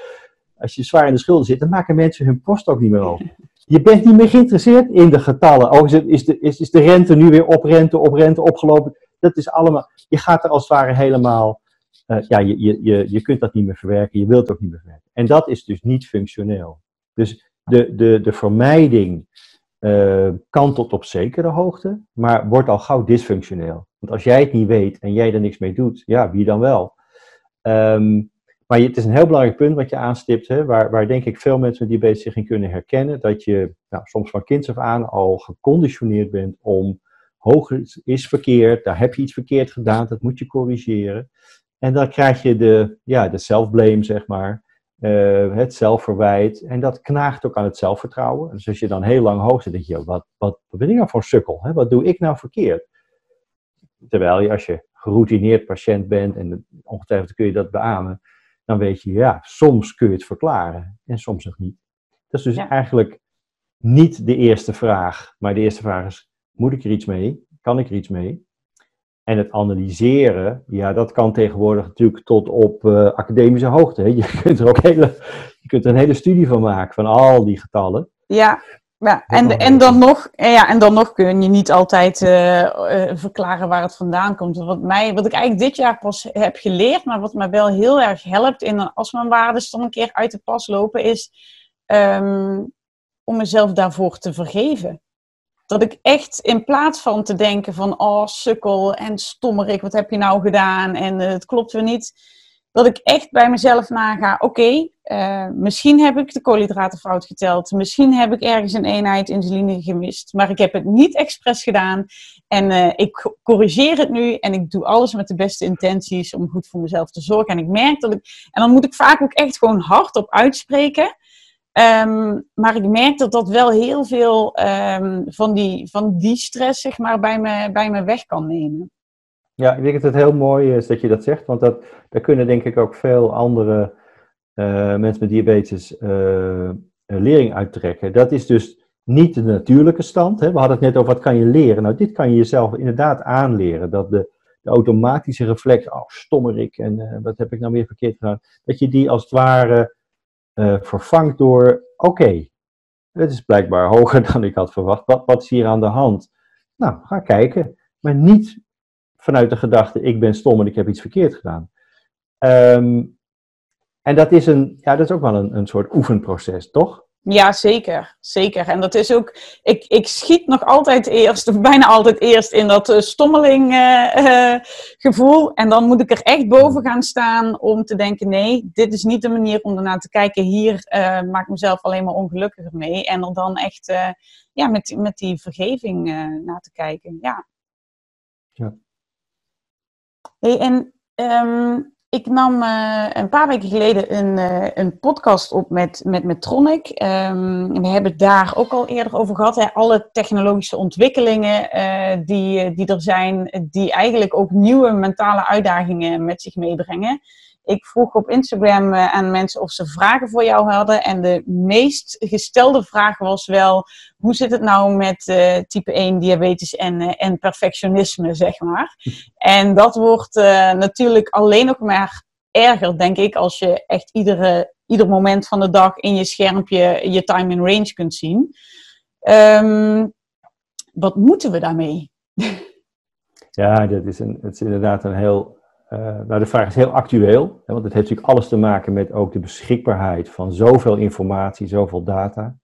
Als je zwaar in de schulden zit, dan maken mensen hun post ook niet meer open. Je bent niet meer geïnteresseerd in de getallen. Oh, is, is, de, is, is de rente nu weer op rente, op rente opgelopen? Dat is allemaal. Je gaat er als het ware helemaal. Uh, ja, je, je, je, je kunt dat niet meer verwerken, je wilt het ook niet meer verwerken. En dat is dus niet functioneel. Dus de, de, de vermijding uh, kan tot op zekere hoogte, maar wordt al gauw dysfunctioneel. Want als jij het niet weet en jij er niks mee doet, ja, wie dan wel? Um, maar het is een heel belangrijk punt wat je aanstipt, hè, waar, waar denk ik veel mensen met diabetes zich in kunnen herkennen, dat je nou, soms van kinds af aan al geconditioneerd bent om hoog is verkeerd, daar heb je iets verkeerd gedaan, dat moet je corrigeren. En dan krijg je de, ja, de self-blame, zeg maar. Uh, het zelfverwijt. En dat knaagt ook aan het zelfvertrouwen. Dus als je dan heel lang hoog zit, denk je, wat, wat, wat ben ik nou voor een sukkel? Hè? Wat doe ik nou verkeerd? Terwijl je, als je geroutineerd patiënt bent, en ongetwijfeld kun je dat beamen, dan weet je, ja, soms kun je het verklaren en soms nog niet. Dat is dus eigenlijk niet de eerste vraag. Maar de eerste vraag is, moet ik er iets mee? Kan ik er iets mee? En het analyseren, ja, dat kan tegenwoordig natuurlijk tot op uh, academische hoogte. Hè. Je kunt er ook hele, je kunt er een hele studie van maken, van al die getallen.
Ja, ja. En, en, dan nog, ja, en dan nog kun je niet altijd uh, uh, verklaren waar het vandaan komt. Wat, mij, wat ik eigenlijk dit jaar pas heb geleerd, maar wat mij wel heel erg helpt in, als mijn waarden dan een keer uit de pas lopen, is um, om mezelf daarvoor te vergeven Dat ik echt in plaats van te denken van, oh sukkel en stommerik, wat heb je nou gedaan en uh, het klopt weer niet. Dat ik echt bij mezelf naga, oké, uh, misschien heb ik de koolhydraten fout geteld. Misschien heb ik ergens een eenheid insuline gemist. Maar ik heb het niet expres gedaan. En uh, ik corrigeer het nu. En ik doe alles met de beste intenties om goed voor mezelf te zorgen. En ik merk dat ik. En dan moet ik vaak ook echt gewoon hardop uitspreken. Um, maar ik merk dat dat wel heel veel um, van, die, van die stress zeg maar, bij, me, bij me weg kan nemen.
Ja, ik denk dat het heel mooi is dat je dat zegt. Want dat, daar kunnen denk ik ook veel andere uh, mensen met diabetes uh, lering uittrekken. Dat is dus niet de natuurlijke stand. Hè? We hadden het net over wat kan je leren. Nou, dit kan je jezelf inderdaad aanleren. Dat de, de automatische reflex, oh stommerik en uh, wat heb ik nou weer verkeerd gedaan. Dat je die als het ware vervangt door, oké, het is blijkbaar hoger dan ik had verwacht. Wat, wat is hier aan de hand? Nou, ga kijken. Maar niet vanuit de gedachte, ik ben stom en ik heb iets verkeerd gedaan. Um, en dat is, een, ja, dat is ook wel een, een soort oefenproces, toch?
Ja, zeker. Zeker. En dat is ook, ik, ik schiet nog altijd eerst, of bijna altijd eerst, in dat uh, stommeling uh, uh, gevoel. En dan moet ik er echt boven gaan staan om te denken: nee, dit is niet de manier om ernaar te kijken. Hier maak ik mezelf alleen maar ongelukkiger mee. En er dan echt ja, met, met die vergeving naar te kijken. Ja. ja. Hey, en um, ik nam uh, een paar weken geleden een, uh, een podcast op met, met, met Tronic. Um, we hebben het daar ook al eerder over gehad. Hè. Alle technologische ontwikkelingen uh, die, die er zijn, die eigenlijk ook nieuwe mentale uitdagingen met zich meebrengen. Ik vroeg op Instagram aan mensen of ze vragen voor jou hadden. En de meest gestelde vraag was wel: hoe zit het nou met uh, type 1 diabetes en, uh, en perfectionisme, zeg maar? En dat wordt uh, natuurlijk alleen nog maar erger, denk ik, als je echt iedere, ieder moment van de dag in je schermpje je time in range kunt zien. Um, wat moeten we daarmee?
Ja, dat is, een, het is inderdaad een heel. Nou, de vraag is heel actueel, hè, want het heeft natuurlijk alles te maken met ook de beschikbaarheid van zoveel informatie, zoveel data.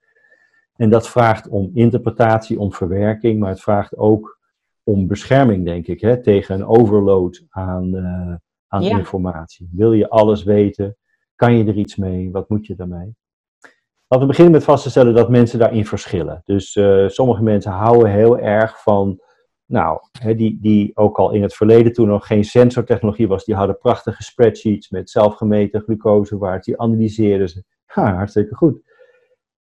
En dat vraagt om interpretatie, om verwerking, maar het vraagt ook om bescherming, denk ik, hè, tegen een overload aan, uh, aan informatie. Wil je alles weten? Kan je er iets mee? Wat moet je daarmee? Laten we beginnen met vast te stellen dat mensen daarin verschillen. Dus uh, sommige mensen houden heel erg van, nou, die, die ook al in het verleden toen nog geen sensortechnologie was, die hadden prachtige spreadsheets met zelfgemeten glucosewaarden, die analyseerden ze. Hartstikke goed.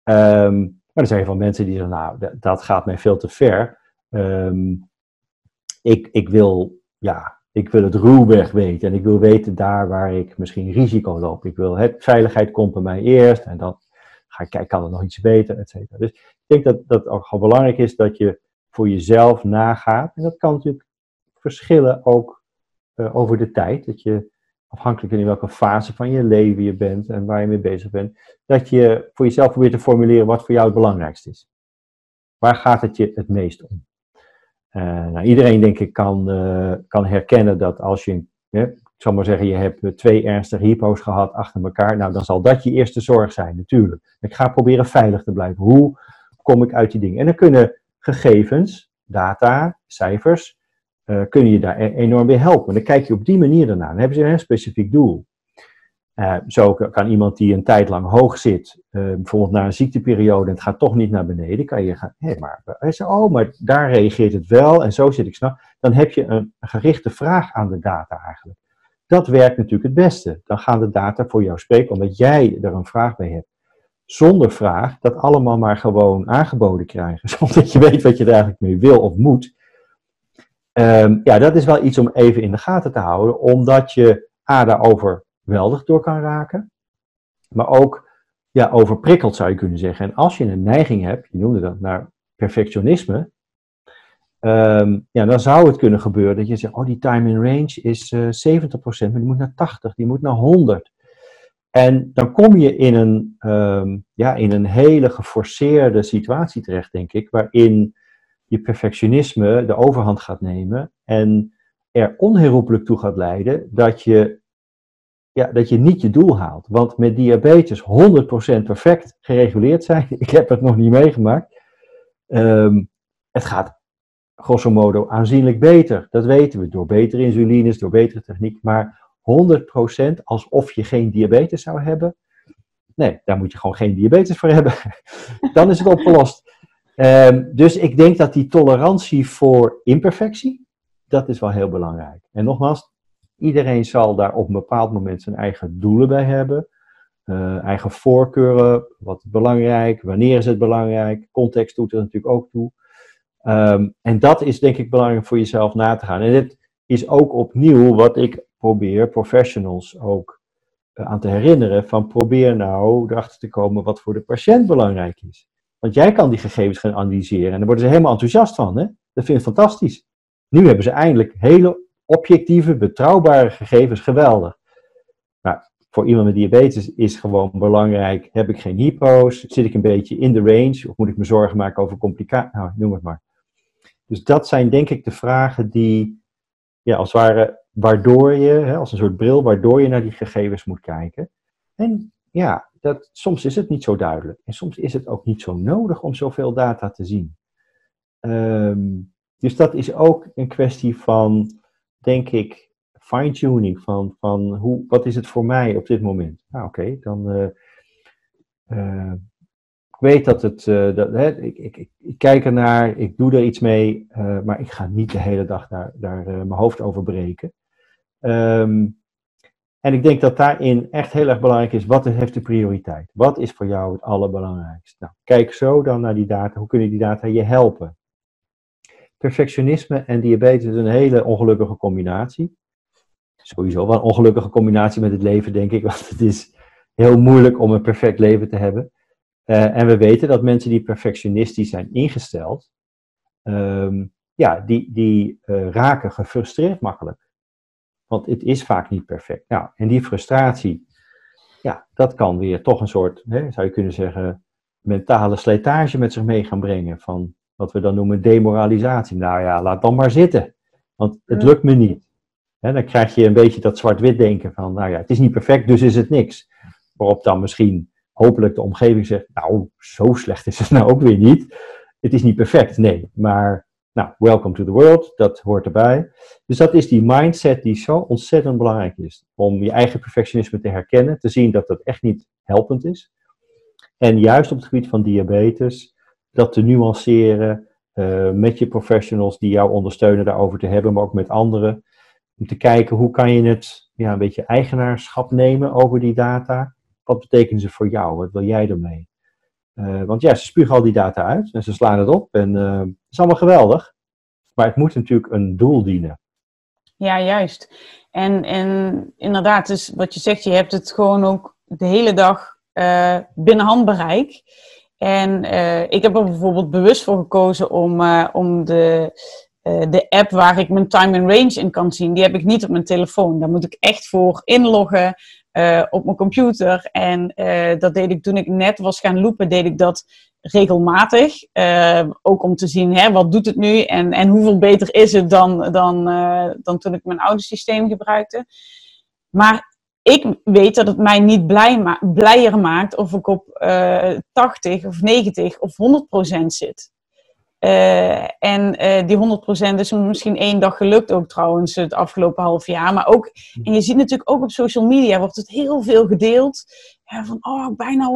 Um, maar er zijn veel mensen die zeggen, nou, dat gaat mij veel te ver. Um, ik, ik, wil, ja, ik wil het ruwweg weten en ik wil weten daar waar ik misschien risico loop. Ik wil, het, veiligheid komt bij mij eerst en dan ga ik kijken, kan het nog iets beter, et cetera. Dus ik denk dat, dat ook gewoon belangrijk is dat je voor jezelf nagaat. En dat kan natuurlijk verschillen ook uh, over de tijd. Dat je afhankelijk in welke fase van je leven je bent en waar je mee bezig bent, dat je voor jezelf probeert te formuleren wat voor jou het belangrijkste is. Waar gaat het je het meest om? Uh, nou, iedereen, denk ik, kan, uh, kan herkennen dat als je, hè, ik zal maar zeggen, je hebt twee ernstige hypo's gehad achter elkaar, nou, dan zal dat je eerste zorg zijn, natuurlijk. Ik ga proberen veilig te blijven. Hoe kom ik uit die dingen? En dan kunnen gegevens, data, cijfers, uh, kunnen je daar e-, enorm bij helpen. Dan kijk je op die manier ernaar. Dan hebben ze een heel specifiek doel. Uh, zo kan iemand die een tijd lang hoog zit, uh, bijvoorbeeld na een ziekteperiode en het gaat toch niet naar beneden, kan je gaan, hé, oh, maar daar reageert het wel en zo zit ik snel. Dan heb je een gerichte vraag aan de data eigenlijk. Dat werkt natuurlijk het beste. Dan gaan de data voor jou spreken, omdat jij er een vraag bij hebt. Zonder vraag, dat allemaal maar gewoon aangeboden krijgen, zonder dat je weet wat je er eigenlijk mee wil of moet. Um, ja, dat is wel iets om even in de gaten te houden, omdat je A, daar overweldigd door kan raken, maar ook ja, overprikkeld zou je kunnen zeggen. En als je een neiging hebt, je noemde dat naar perfectionisme, um, ja, dan zou het kunnen gebeuren dat je zegt, oh die time in range is uh, eh, 70%, maar die moet naar 80, die moet naar 100. En dan kom je in een, um, ja, in een hele geforceerde situatie terecht, denk ik, waarin je perfectionisme de overhand gaat nemen en er onherroepelijk toe gaat leiden dat je, ja, dat je niet je doel haalt. Want met diabetes 100% perfect gereguleerd zijn, ik heb het nog niet meegemaakt, um, het gaat grosso modo aanzienlijk beter. Dat weten we door betere insulines, door betere techniek. Maar 100% alsof je geen diabetes zou hebben. Nee, daar moet je gewoon geen diabetes voor hebben. Dan is het opgelost. Ehm, dus ik denk dat die tolerantie voor imperfectie, dat is wel heel belangrijk. En nogmaals, iedereen zal daar op een bepaald moment zijn eigen doelen bij hebben. Uh, eigen voorkeuren, wat is belangrijk, wanneer is het belangrijk, context doet er natuurlijk ook toe. Um, en dat is denk ik belangrijk voor jezelf na te gaan. En dit is ook opnieuw wat ik probeer professionals ook uh, aan te herinneren: van probeer nou erachter te komen wat voor de patiënt belangrijk is. Want jij kan die gegevens gaan analyseren en daar worden ze helemaal enthousiast van. Hè? Dat vind ik fantastisch. Nu hebben ze eindelijk hele objectieve, betrouwbare gegevens. Geweldig. Nou, voor iemand met diabetes is gewoon belangrijk: heb ik geen hypo's? Zit ik een beetje in de range? Of moet ik me zorgen maken over complicaties? Nou, noem het maar. Dus dat zijn denk ik de vragen die, ja, als het ware, waardoor je, als een soort bril, waardoor je naar die gegevens moet kijken. En ja, dat, soms is het niet zo duidelijk. En soms is het ook niet zo nodig om zoveel data te zien. Um, dus dat is ook een kwestie van, denk ik, fine-tuning. Van, van hoe, wat is het voor mij op dit moment? Nou, oké, dan. Uh, uh, ik weet dat het. Uh, dat, hè, ik, ik, ik, ik, kijk ernaar, ik doe er iets mee, maar ik ga niet de hele dag daar, daar mijn hoofd over breken. Um, en ik denk dat daarin echt heel erg belangrijk is, wat heeft de prioriteit? Wat is voor jou het allerbelangrijkste? Nou, kijk zo dan naar die data. Hoe kunnen die data je helpen? Perfectionisme en diabetes is een hele ongelukkige combinatie. Sowieso wel een ongelukkige combinatie met het leven, denk ik. Want het is heel moeilijk om een perfect leven te hebben. Uh, en we weten dat mensen die perfectionistisch zijn ingesteld, um, ja, die, die uh, raken gefrustreerd makkelijk. Want het is vaak niet perfect. Nou, en die frustratie, ja, dat kan weer toch een soort, hè, zou je kunnen zeggen, mentale slijtage met zich mee gaan brengen. Van wat we dan noemen demoralisatie. Nou ja, laat dan maar zitten. Want het lukt me niet. Hè, dan krijg je een beetje dat zwart-wit denken van, nou ja, het is niet perfect, dus is het niks. Waarop dan misschien hopelijk de omgeving zegt, nou, zo slecht is het nou ook weer niet. Het is niet perfect, nee, maar nou, welcome to the world, dat hoort erbij. Dus dat is die mindset die zo ontzettend belangrijk is. Om je eigen perfectionisme te herkennen, te zien dat dat echt niet helpend is. En juist op het gebied van diabetes, dat te nuanceren uh, met je professionals die jou ondersteunen daarover te hebben, maar ook met anderen. Om te kijken hoe kan je het ja, een beetje eigenaarschap nemen over die data. Wat betekenen ze voor jou? Wat wil jij ermee? Uh, want ja, ze spugen al die data uit en ze slaan het op en het is allemaal geweldig. Maar het moet natuurlijk een doel dienen.
Ja, juist. En, en inderdaad, dus wat je zegt, je hebt het gewoon ook de hele dag uh, binnen handbereik. En ik heb er bijvoorbeeld bewust voor gekozen om, om de, de app waar ik mijn time and range in kan zien, die heb ik niet op mijn telefoon. Daar moet ik echt voor inloggen. Op mijn computer. En dat deed ik toen ik net was gaan lopen, deed ik dat regelmatig. Uh, ook om te zien, hè, wat doet het nu en, en hoeveel beter is het dan, dan, dan toen ik mijn oude systeem gebruikte. Maar ik weet dat het mij niet blij blijer maakt of ik op 80 of 90 of 100 procent zit. En die 100% is misschien één dag gelukt ook trouwens het afgelopen half jaar. Maar ook, en je ziet natuurlijk ook op social media wordt het heel veel gedeeld. Ja, van oh, bijna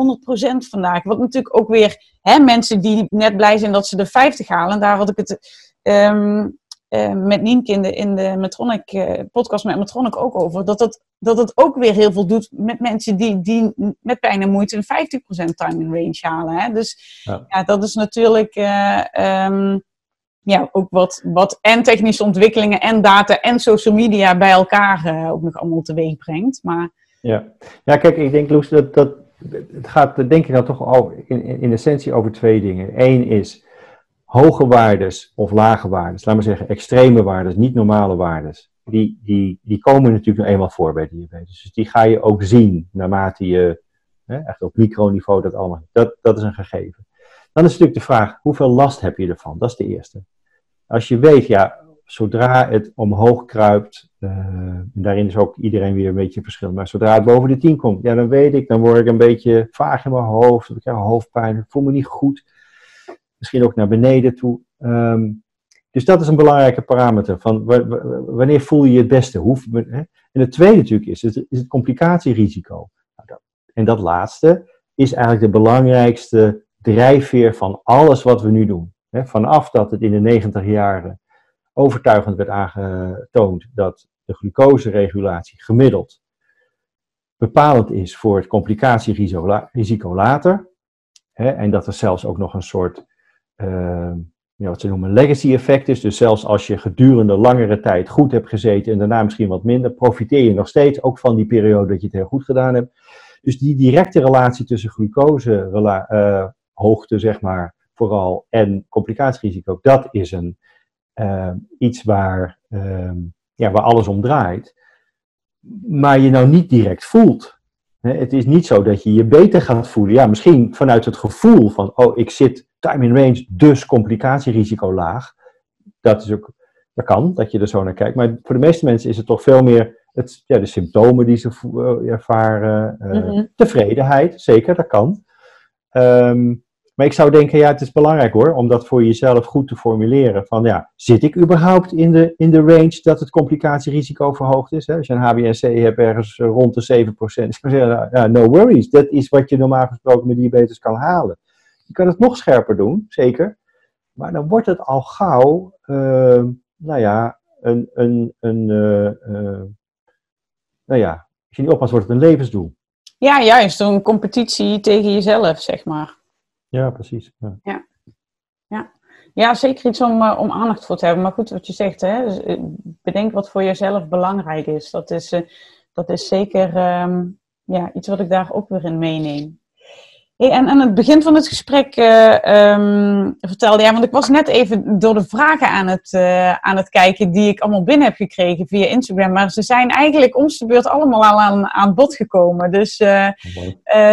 100% vandaag. Wat natuurlijk ook weer hè, mensen die net blij zijn dat ze de 50 halen. Daar had ik het um, uh, met Nienke in de, in de Metronic, uh, podcast met Metronic ook over. Dat het, dat het ook weer heel veel doet met mensen die, die met pijn en moeite een 50% time in range halen. Hè? Dus ja. ja dat is natuurlijk uh, um, ja, ook wat, wat en technische ontwikkelingen en data en social media bij elkaar ook nog allemaal teweeg brengt. Maar,
ja. ja, kijk, ik denk Loes, dat, dat het gaat denk ik dan toch over, in, essentie over twee dingen. Eén is hoge waardes of lage waardes, laat maar zeggen extreme waardes, niet normale waardes, die, die, die komen natuurlijk nog eenmaal voor bij diabetes. Dus die ga je ook zien naarmate je hè, echt op microniveau dat allemaal. Dat, dat is een gegeven. Dan is natuurlijk de vraag, hoeveel last heb je ervan? Dat is de eerste. Als je weet, ja, zodra het omhoog kruipt, en daarin is ook iedereen weer een beetje verschillend, maar zodra het boven de 10 komt, ja, dan weet ik, dan word ik een beetje vaag in mijn hoofd, ik krijg hoofdpijn, ik voel me niet goed misschien ook naar beneden toe. Ehm, dus dat is een belangrijke parameter. Van wanneer voel je je het beste? Hè? En het tweede natuurlijk is, is het complicatierisico. Nou, en dat laatste is eigenlijk de belangrijkste drijfveer van alles wat we nu doen. Vanaf dat het in de negentig jaren overtuigend werd aangetoond dat de glucoseregulatie gemiddeld bepalend is voor het complicatierisico later. En dat er zelfs ook nog een soort, uh, ja, wat ze noemen, legacy effect is. Dus zelfs als je gedurende langere tijd goed hebt gezeten en daarna misschien wat minder, profiteer je nog steeds ook van die periode dat je het heel goed gedaan hebt. Dus die directe relatie tussen glucosehoogte, uh, zeg maar, vooral, en complicatierisico, dat is een, uh, iets waar, uh, ja, waar alles om draait. Maar je nou niet direct voelt. Het is niet zo dat je je beter gaat voelen. Ja, misschien vanuit het gevoel van, oh, ik zit time in range, dus complicatierisico laag. Dat is ook, dat kan, dat je er zo naar kijkt. Maar voor de meeste mensen is het toch veel meer het, ja, de symptomen die ze eh, ervaren, uh, tevredenheid, zeker, dat kan. Um, maar ik zou denken, ja, het is belangrijk hoor, om dat voor jezelf goed te formuleren. Van ja, zit ik überhaupt in de, in de range dat het complicatierisico verhoogd is? Hè? Als je een HbA1c hebt ergens rond de 7%, ja, no worries. Dat is wat je normaal gesproken met diabetes kan halen. Je kan het nog scherper doen, zeker. Maar dan wordt het al gauw, uh, nou ja, een, een, een uh, nou ja, als je niet oppast, wordt het een levensdoel.
Ja, juist, een competitie tegen jezelf, zeg maar.
Ja, precies. Ja.
ja. ja. ja. zeker iets om, uh, om aandacht voor te hebben. Maar goed, wat je zegt, hè, dus, uh, bedenk wat voor jezelf belangrijk is. Dat is, uh, dat is zeker um, ja, iets wat ik daar ook weer in meeneem. Hey, en aan het begin van het gesprek um, vertelde jij, want ik was net even door de vragen aan het, aan het kijken die ik allemaal binnen heb gekregen via Instagram. Maar ze zijn eigenlijk om de beurt allemaal al aan, aan bod gekomen. Dus,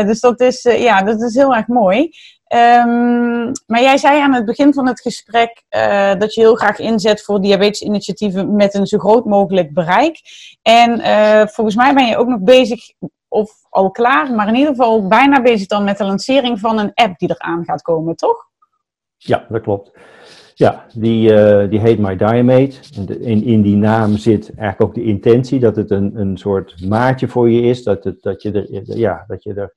dus dat, is, ja, dat is heel erg mooi. Um, maar jij zei aan het begin van het gesprek uh, dat je heel graag inzet voor diabetesinitiatieven met een zo groot mogelijk bereik. En uh, volgens mij ben je ook nog bezig, of al klaar, maar in ieder geval bijna bezig dan met de lancering van een app die eraan gaat komen, toch?
Ja, dat klopt. Ja, die, uh, die heet My Diamate. In, in die naam zit eigenlijk ook de intentie dat het een, een soort maatje voor je is. Dat, het, dat je er, ja, dat je er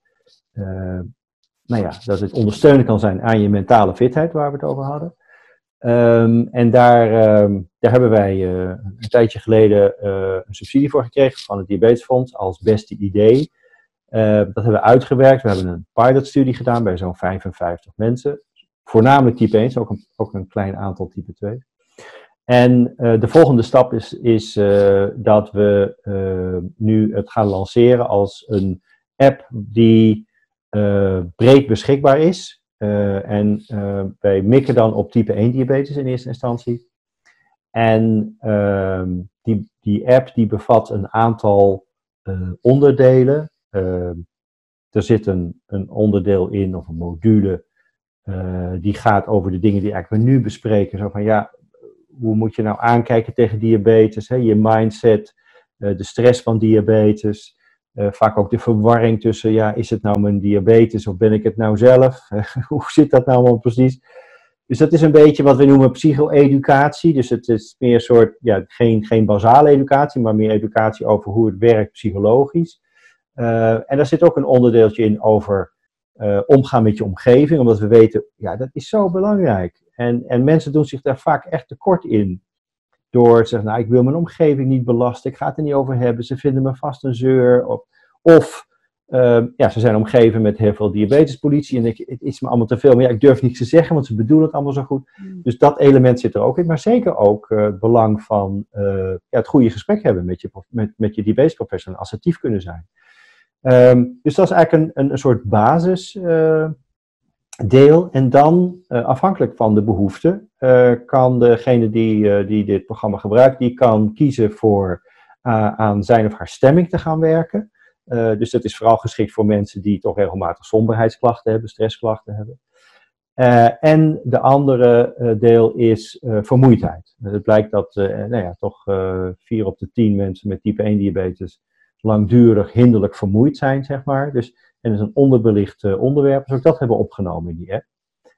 nou ja, dat het ondersteunen kan zijn aan je mentale fitheid, waar we het over hadden. Um, en daar, um, daar hebben wij uh, een tijdje geleden uh, een subsidie voor gekregen van het Diabetesfonds als beste idee. Uh, dat hebben we uitgewerkt. We hebben een pilotstudie gedaan bij zo'n 55 mensen. Voornamelijk type 1, ook een, ook een klein aantal type 2. En de volgende stap is, is dat we nu het gaan lanceren als een app die breed beschikbaar is. Uh, en uh, wij mikken dan op type 1 diabetes in eerste instantie. En ehm, die, die app die bevat een aantal onderdelen. Ehm, er zit een, een onderdeel in of een module die gaat over de dingen die eigenlijk we nu bespreken. Zo van ja, hoe moet je nou aankijken tegen diabetes? Hè? Je mindset, de stress van diabetes. Uh, vaak ook de verwarring tussen, ja, is het nou mijn diabetes of ben ik het nou zelf? Hoe zit dat nou allemaal precies? Dus dat is een beetje wat we noemen psycho-educatie. Dus het is meer een soort, ja, geen, geen basale educatie, maar meer educatie over hoe het werkt psychologisch. Uh, en daar zit ook een onderdeeltje in over uh, omgaan met je omgeving, omdat we weten, ja, dat is zo belangrijk. En, en mensen doen zich daar vaak echt tekort in. Door te zeggen, nou, ik wil mijn omgeving niet belasten, ik ga het er niet over hebben, ze vinden me vast een zeur. Of, of uh, ja, ze zijn omgeven met heel veel diabetespolitie en ik, het is me allemaal te veel. Maar ja, ik durf niets te zeggen, want ze bedoelen het allemaal zo goed. Mm. Dus dat element zit er ook in. Maar zeker ook uh, het belang van uh, ja, het goede gesprek hebben met je, met, met je diabetesprofessional, assertief kunnen zijn. Um, dus dat is eigenlijk een, een, een soort basis eh, deel. En dan, uh, afhankelijk van de behoefte, uh, kan degene die, uh, die dit programma gebruikt, die kan kiezen voor aan zijn of haar stemming te gaan werken. dus dat is vooral geschikt voor mensen die toch regelmatig somberheidsklachten hebben, stressklachten hebben. en de andere deel is vermoeidheid. Het blijkt dat nou ja, toch vier op de tien mensen met type 1 diabetes langdurig hinderlijk vermoeid zijn, zeg maar. Dus en dat is een onderbelicht uh, onderwerp. Dus ook dat hebben we opgenomen in die app.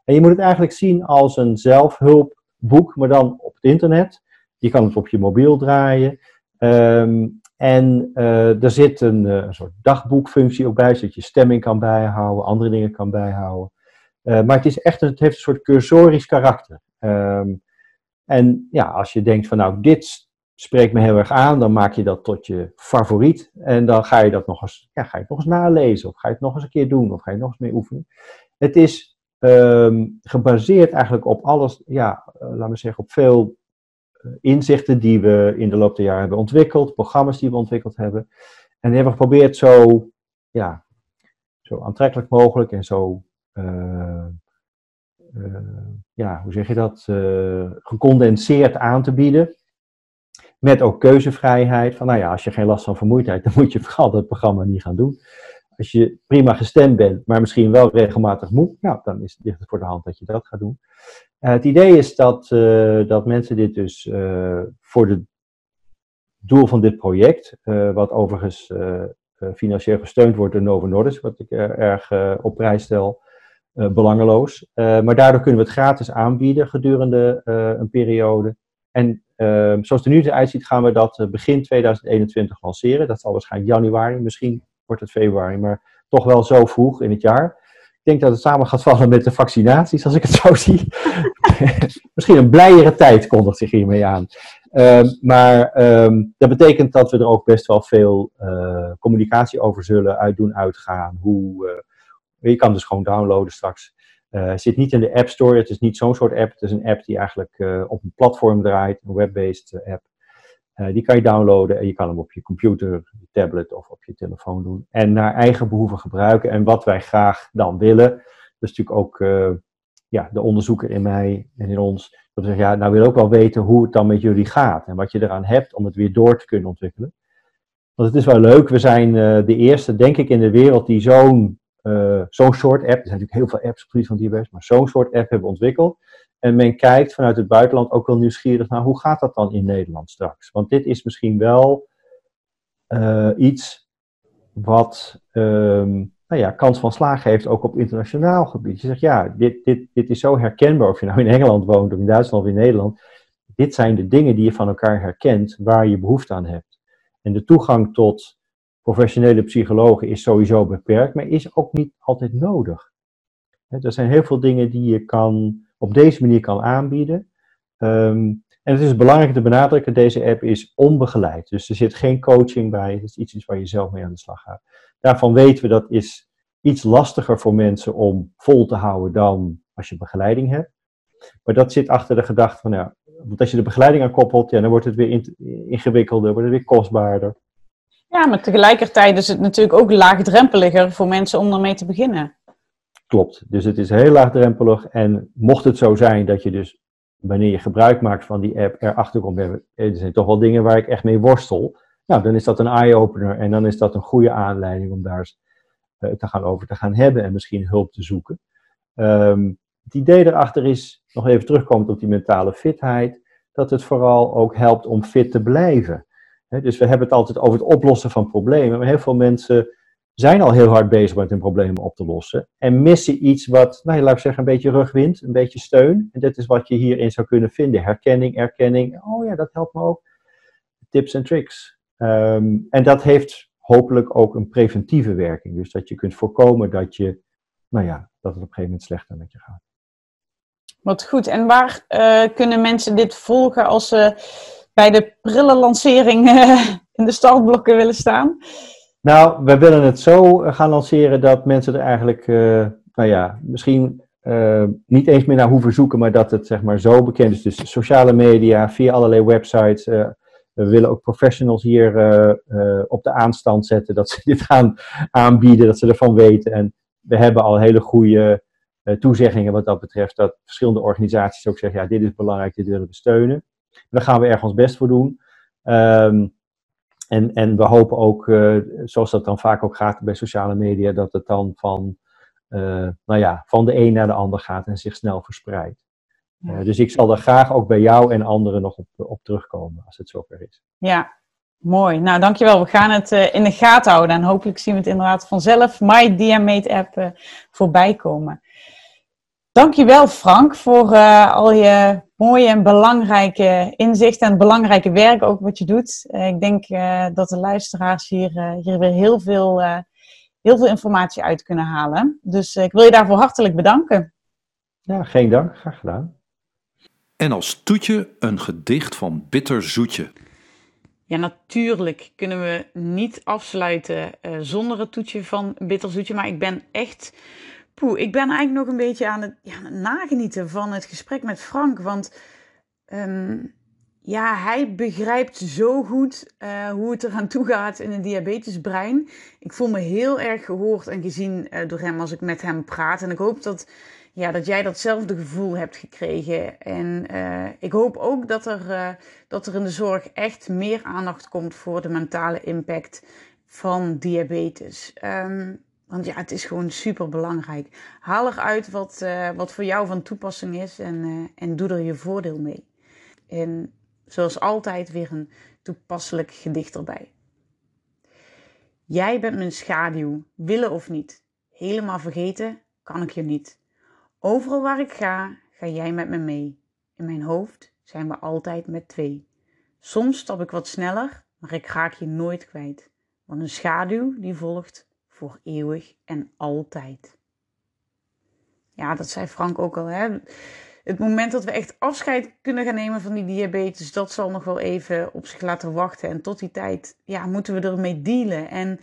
En je moet het eigenlijk zien als een zelfhulp boek, maar dan op het internet. Je kan het op je mobiel draaien. Ehm, en uh, er zit een, een, soort dagboekfunctie ook bij, zodat je stemming kan bijhouden, andere dingen kan bijhouden. Uh, maar het, is echt het heeft een soort cursorisch karakter. Um, en ja, als je denkt van nou, dit spreekt me heel erg aan, dan maak je dat tot je favoriet. En dan ga je dat nog eens, ja, ga je het nog eens nalezen, of ga je het nog eens een keer doen, of ga je nog eens mee oefenen. Het is um, gebaseerd eigenlijk op alles, ja, uh, laten we zeggen, op veel uh, inzichten die we in de loop der jaren hebben ontwikkeld, programma's die we ontwikkeld hebben. En die hebben we geprobeerd zo, ja, zo aantrekkelijk mogelijk en zo uh, ja, hoe zeg je dat, gecondenseerd aan te bieden. Met ook keuzevrijheid. Van nou ja, als je geen last van vermoeidheid, dan moet je vooral dat programma niet gaan doen. Als je prima gestemd bent, maar misschien wel regelmatig moe, nou, dan is, ligt het voor de hand dat je dat gaat doen. Uh, het idee is dat, dat mensen dit dus voor het doel van dit project, wat overigens financieel gesteund wordt door Novo Nordisk, wat ik erg op prijs stel, belangeloos. Maar daardoor kunnen we het gratis aanbieden gedurende een periode. En zoals het er nu eruit ziet, gaan we dat begin 2021 lanceren. Dat zal waarschijnlijk januari, misschien wordt het februari, maar toch wel zo vroeg in het jaar. Ik denk dat het samen gaat vallen met de vaccinaties, als ik het zo zie. misschien een blijere tijd kondigt zich hiermee aan. Ehm, maar um, dat betekent dat we er ook best wel veel communicatie over zullen uit doen uitgaan. Hoe je kan dus gewoon downloaden straks. Uh, zit niet in de App Store. Het is niet zo'n soort app. Het is een app die eigenlijk uh, op een platform draait, een web-based uh, app. die kan je downloaden en je kan hem op je computer, tablet of op je telefoon doen. En naar eigen behoeven gebruiken. En wat wij graag dan willen, dat is natuurlijk ook ja, de onderzoeker in mij en in ons. Dat zeggen, ja, nou wil ook wel weten hoe het dan met jullie gaat. En wat je eraan hebt om het weer door te kunnen ontwikkelen. Want het is wel leuk. We zijn de eerste, denk ik, in de wereld die zo'n uh, zo'n soort app, er zijn natuurlijk heel veel apps op het van diabetes, maar zo'n soort app hebben ontwikkeld. En men kijkt vanuit het buitenland ook wel nieuwsgierig naar hoe gaat dat dan in Nederland straks? Want dit is misschien wel uh, iets wat um, nou ja, kans van slagen heeft ook op internationaal gebied. Je zegt ja, dit, dit, dit is zo herkenbaar of je nou in Engeland woont of in Duitsland of in Nederland. Dit zijn de dingen die je van elkaar herkent waar je behoefte aan hebt. En de toegang tot professionele psychologen is sowieso beperkt, maar is ook niet altijd nodig. Er zijn heel veel dingen die je kan, op deze manier kan aanbieden. Um, en het is belangrijk te benadrukken, deze app is onbegeleid. Dus er zit geen coaching bij, het is iets waar je zelf mee aan de slag gaat. Daarvan weten we dat is iets lastiger voor mensen om vol te houden dan als je begeleiding hebt. Maar dat zit achter de gedachte van, ja, want als je de begeleiding aan koppelt, ja, dan wordt het weer ingewikkelder, wordt het weer kostbaarder.
Ja, maar tegelijkertijd is het natuurlijk ook laagdrempeliger voor mensen om ermee te beginnen.
Klopt, dus het is heel laagdrempelig. En mocht het zo zijn dat je dus, wanneer je gebruik maakt van die app, erachter komt, er zijn toch wel dingen waar ik echt mee worstel. Nou, dan is dat een eye-opener en dan is dat een goede aanleiding om daar uh, te gaan over te gaan hebben en misschien hulp te zoeken. Um, het idee erachter is, nog even terugkomend op die mentale fitheid, dat het vooral ook helpt om fit te blijven dus we hebben het altijd over het oplossen van problemen. Maar heel veel mensen zijn al heel hard bezig met hun problemen op te lossen. En missen iets wat, nou, laat ik zeggen, een beetje rugwind, een beetje steun. En dat is wat je hierin zou kunnen vinden. Herkenning, erkenning. Oh ja, dat helpt me ook. Tips en tricks. Um, en dat heeft hopelijk ook een preventieve werking. Dus dat je kunt voorkomen dat je, nou ja, dat het op een gegeven moment slechter met je gaat.
Wat goed. En waar uh, kunnen mensen dit volgen als ze bij de prille lancering uh, in de startblokken willen staan?
Nou, we willen het zo eh, gaan lanceren dat mensen er eigenlijk, uh, nou ja, misschien niet eens meer naar hoeven zoeken, maar dat het zeg maar zo bekend is. Dus sociale media, via allerlei websites. we willen ook professionals hier op de aanstand zetten, dat ze dit gaan aanbieden, dat ze ervan weten. En we hebben al hele goede toezeggingen wat dat betreft, dat verschillende organisaties ook zeggen, ja, dit is belangrijk, dit willen we steunen. Daar gaan we erg ons best voor doen. Um, en, en we hopen ook, uh, zoals dat dan vaak ook gaat bij sociale media, dat het dan van, uh, nou ja, van de een naar de ander gaat en zich snel verspreidt. Uh, dus ik zal daar graag ook bij jou en anderen nog op, op terugkomen als het zover is.
Ja, mooi. Nou, dankjewel. We gaan het in de gaten houden en hopelijk zien we het inderdaad vanzelf, My Diamate app, voorbij komen. Dankjewel Frank voor uh, al je mooie en belangrijke inzichten en belangrijke werk ook wat je doet. Uh, ik denk uh, dat de luisteraars hier, hier weer heel veel, heel veel informatie uit kunnen halen. Dus ik wil je daarvoor hartelijk bedanken.
Ja, geen dank. Graag gedaan.
En als toetje een gedicht van Bitter Zoetje.
Ja, natuurlijk kunnen we niet afsluiten zonder het toetje van Bitter Zoetje. Maar ik ben echt Ik ben eigenlijk nog een beetje aan het, ja, nagenieten van het gesprek met Frank. Want um, ja, hij begrijpt zo goed uh, hoe het eraan toe gaat in een diabetesbrein. Ik voel me heel erg gehoord en gezien uh, door hem als ik met hem praat. En ik hoop dat, ja, dat jij datzelfde gevoel hebt gekregen. En uh, ik hoop ook dat er, dat er in de zorg echt meer aandacht komt voor de mentale impact van diabetes. Um, want ja, het is gewoon super belangrijk. Haal eruit wat, uh, wat voor jou van toepassing is en, uh, en doe er je voordeel mee. En zoals altijd weer een toepasselijk gedicht erbij. Jij bent mijn schaduw, willen of niet. Helemaal vergeten kan ik je niet. Overal waar ik ga, ga jij met me mee. In mijn hoofd zijn we altijd met twee. Soms stap ik wat sneller, maar ik raak je nooit kwijt. Want een schaduw die volgt voor eeuwig en altijd. Ja, dat zei Frank ook al. Hè? Het moment dat we echt afscheid kunnen gaan nemen van die diabetes, dat zal nog wel even op zich laten wachten. En tot die tijd ja, moeten we ermee dealen. En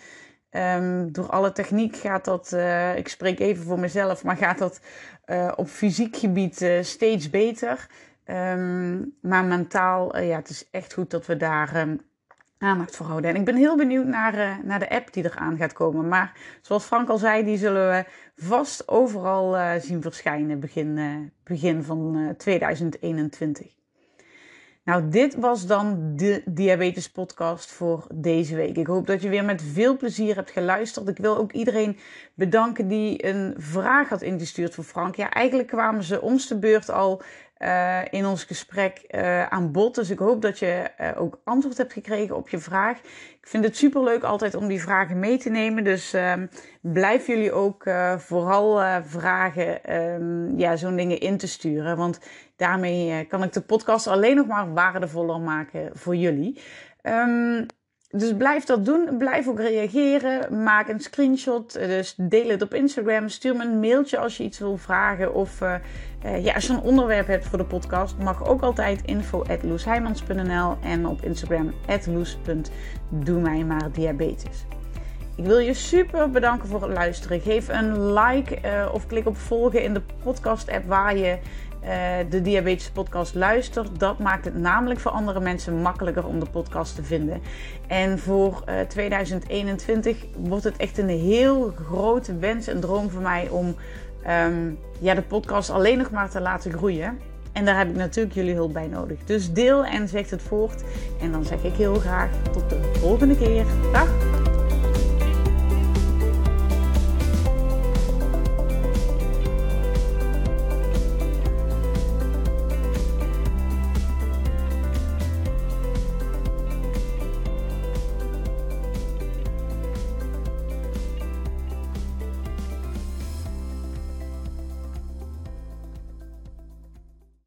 um, door alle techniek gaat dat, uh, ik spreek even voor mezelf, maar gaat dat uh, op fysiek gebied uh, steeds beter. Um, maar mentaal, ja, het is echt goed dat we daar um, aandacht voor houden. En ik ben heel benieuwd naar, uh, naar de app die eraan gaat komen. Maar zoals Frank al zei, die zullen we vast overal uh, zien verschijnen begin, uh, begin van 2021. Nou, dit was dan de Diabetes Podcast voor deze week. Ik hoop dat je weer met veel plezier hebt geluisterd. Ik wil ook iedereen bedanken die een vraag had ingestuurd voor Frank. Ja, eigenlijk kwamen ze ons de beurt al uh, in ons gesprek uh, aan bod. Dus ik hoop dat je uh, ook antwoord hebt gekregen op je vraag. Ik vind het super leuk altijd om die vragen mee te nemen. Dus ehm, blijf jullie ook vooral vragen, um, ja, zo'n dingen in te sturen. Want daarmee kan ik de podcast alleen nog maar waardevoller maken voor jullie. Um, dus blijf dat doen. Blijf ook reageren. Maak een screenshot. Dus deel het op Instagram. Stuur me een mailtje als je iets wil vragen. Of uh, uh, ja, als je een onderwerp hebt voor de podcast, mag ook altijd info at en op Instagram loes.doe mij maar diabetes. Ik wil je super bedanken voor het luisteren. Geef een like uh, of klik op volgen in de podcast app waar je de Diabetes Podcast luistert. Dat maakt het namelijk voor andere mensen makkelijker om de podcast te vinden. En voor uh, 2021 wordt het echt een heel grote wens en droom voor mij om um, ja, de podcast alleen nog maar te laten groeien. En daar heb ik natuurlijk jullie hulp bij nodig. Dus deel en zeg het voort. En dan zeg ik heel graag tot de volgende keer. Dag!